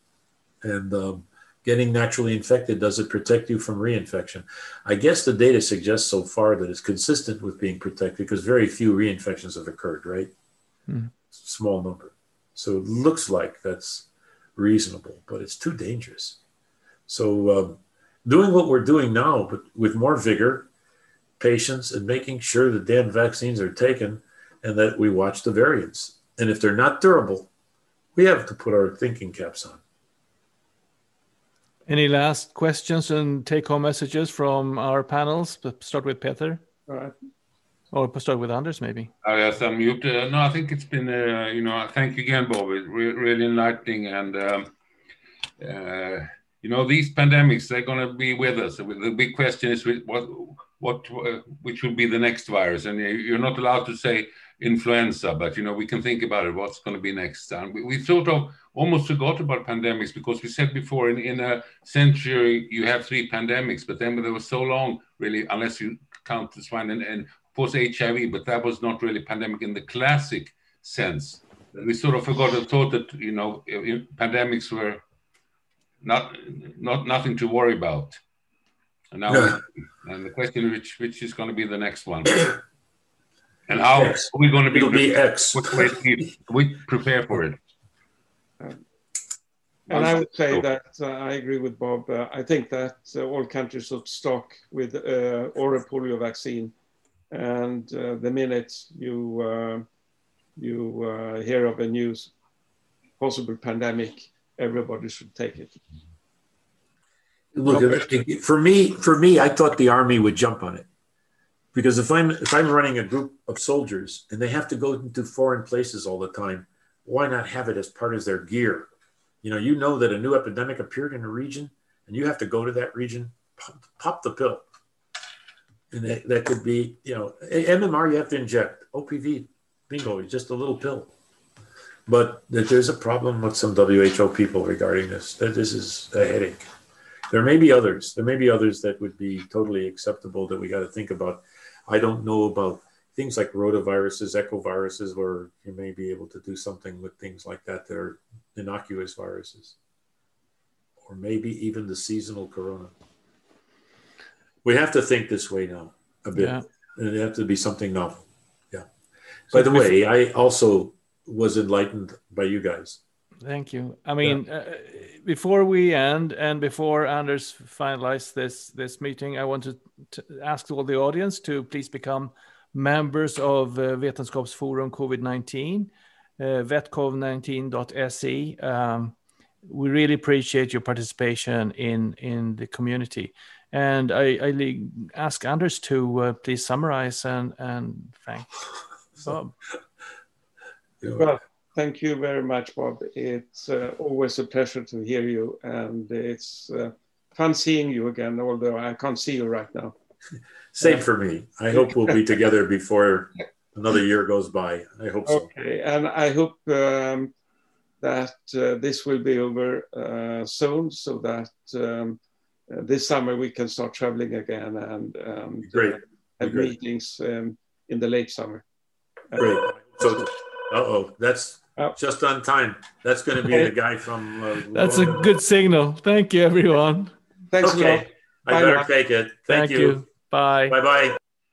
C: And um, getting naturally infected, does it protect you from reinfection? I guess the data suggests so far that it's consistent with being protected because very few reinfections have occurred, right? Mm. Small number. So it looks like that's reasonable, but it's too dangerous. So um, doing what we're doing now, but with more vigor, patience, and making sure the damn vaccines are taken and that we watch the variants. And if they're not durable, we have to put our thinking caps on.
A: Any last questions and take home messages from our panels? Start with Peter.
B: All right.
A: Or start with Anders, maybe.
D: Oh, yes, I'm mute. Uh, no, I think it's been, uh, you know, thank you again, Bob. It's re really enlightening. And um, uh, you know these pandemics they're going to be with us the big question is what what uh, which will be the next virus and you're not allowed to say influenza but you know we can think about it what's going to be next and we, we sort of almost forgot about pandemics because we said before in, in a century you have three pandemics but then there was so long really unless you count the swine and, and of course hiv but that was not really pandemic in the classic sense we sort of forgot and thought that you know pandemics were not not nothing to worry about. And now, no. and the question which which is going to be the next one, and how X. are we going to be?
C: It'll be X.
D: we prepare for it.
B: and I would say that uh, I agree with Bob. Uh, I think that uh, all countries should stock with uh, oral polio vaccine, and uh, the minute you uh, you hear of a new possible pandemic, everybody should take it.
C: Look, for me, for me, I thought the army would jump on it because if I'm if I'm running a group of soldiers and they have to go into foreign places all the time, why not have it as part of their gear? You know, you know that a new epidemic appeared in a region, and you have to go to that region, pop, pop the pill, and that, that could be, you know, MMR you have to inject, OPV, bingo, just a little pill but there's a problem with some WHO people regarding this. That this is a headache. There may be others. There may be others that would be totally acceptable that we got to think about. I don't know about things like rotaviruses, echoviruses, where you may be able to do something with things like that that are innocuous viruses, or maybe even the seasonal corona. We have to think this way now a bit, yeah. and it has to be something novel. Yeah. So By the way, I also was enlightened by you guys.
A: Thank you. I mean, yeah. uh, before we end and before Anders finalize this this meeting, I want to, to ask all the audience to please become members of uh, Vetenskapsforum COVID-19, uh, vetcov19.se. Um, we really appreciate your participation in in the community. And I, I ask Anders to uh, please summarize and and thank Bob.
B: Well, thank you very much, Bob. It's uh, always a pleasure to hear you, and it's uh, fun seeing you again, although I can't see you right now.
C: Same for me. I hope we'll be together before another year goes by. I hope so.
B: Okay, and I hope um, that uh, this will be over uh, soon so that um, uh, this summer we can start traveling again and um,
C: Great.
B: have
C: Great.
B: meetings um, in the late summer.
C: Great. So, uh-oh, that's
B: Oh.
C: just on time. That's going to be the guy from. Uh,
A: That's a good signal. Thank you, everyone.
B: Thanks a lot.
C: Okay. I
B: Bye
C: better
B: now.
C: take it.
A: Thank
C: Thank, you.
A: you. Bye.
C: Bye bye.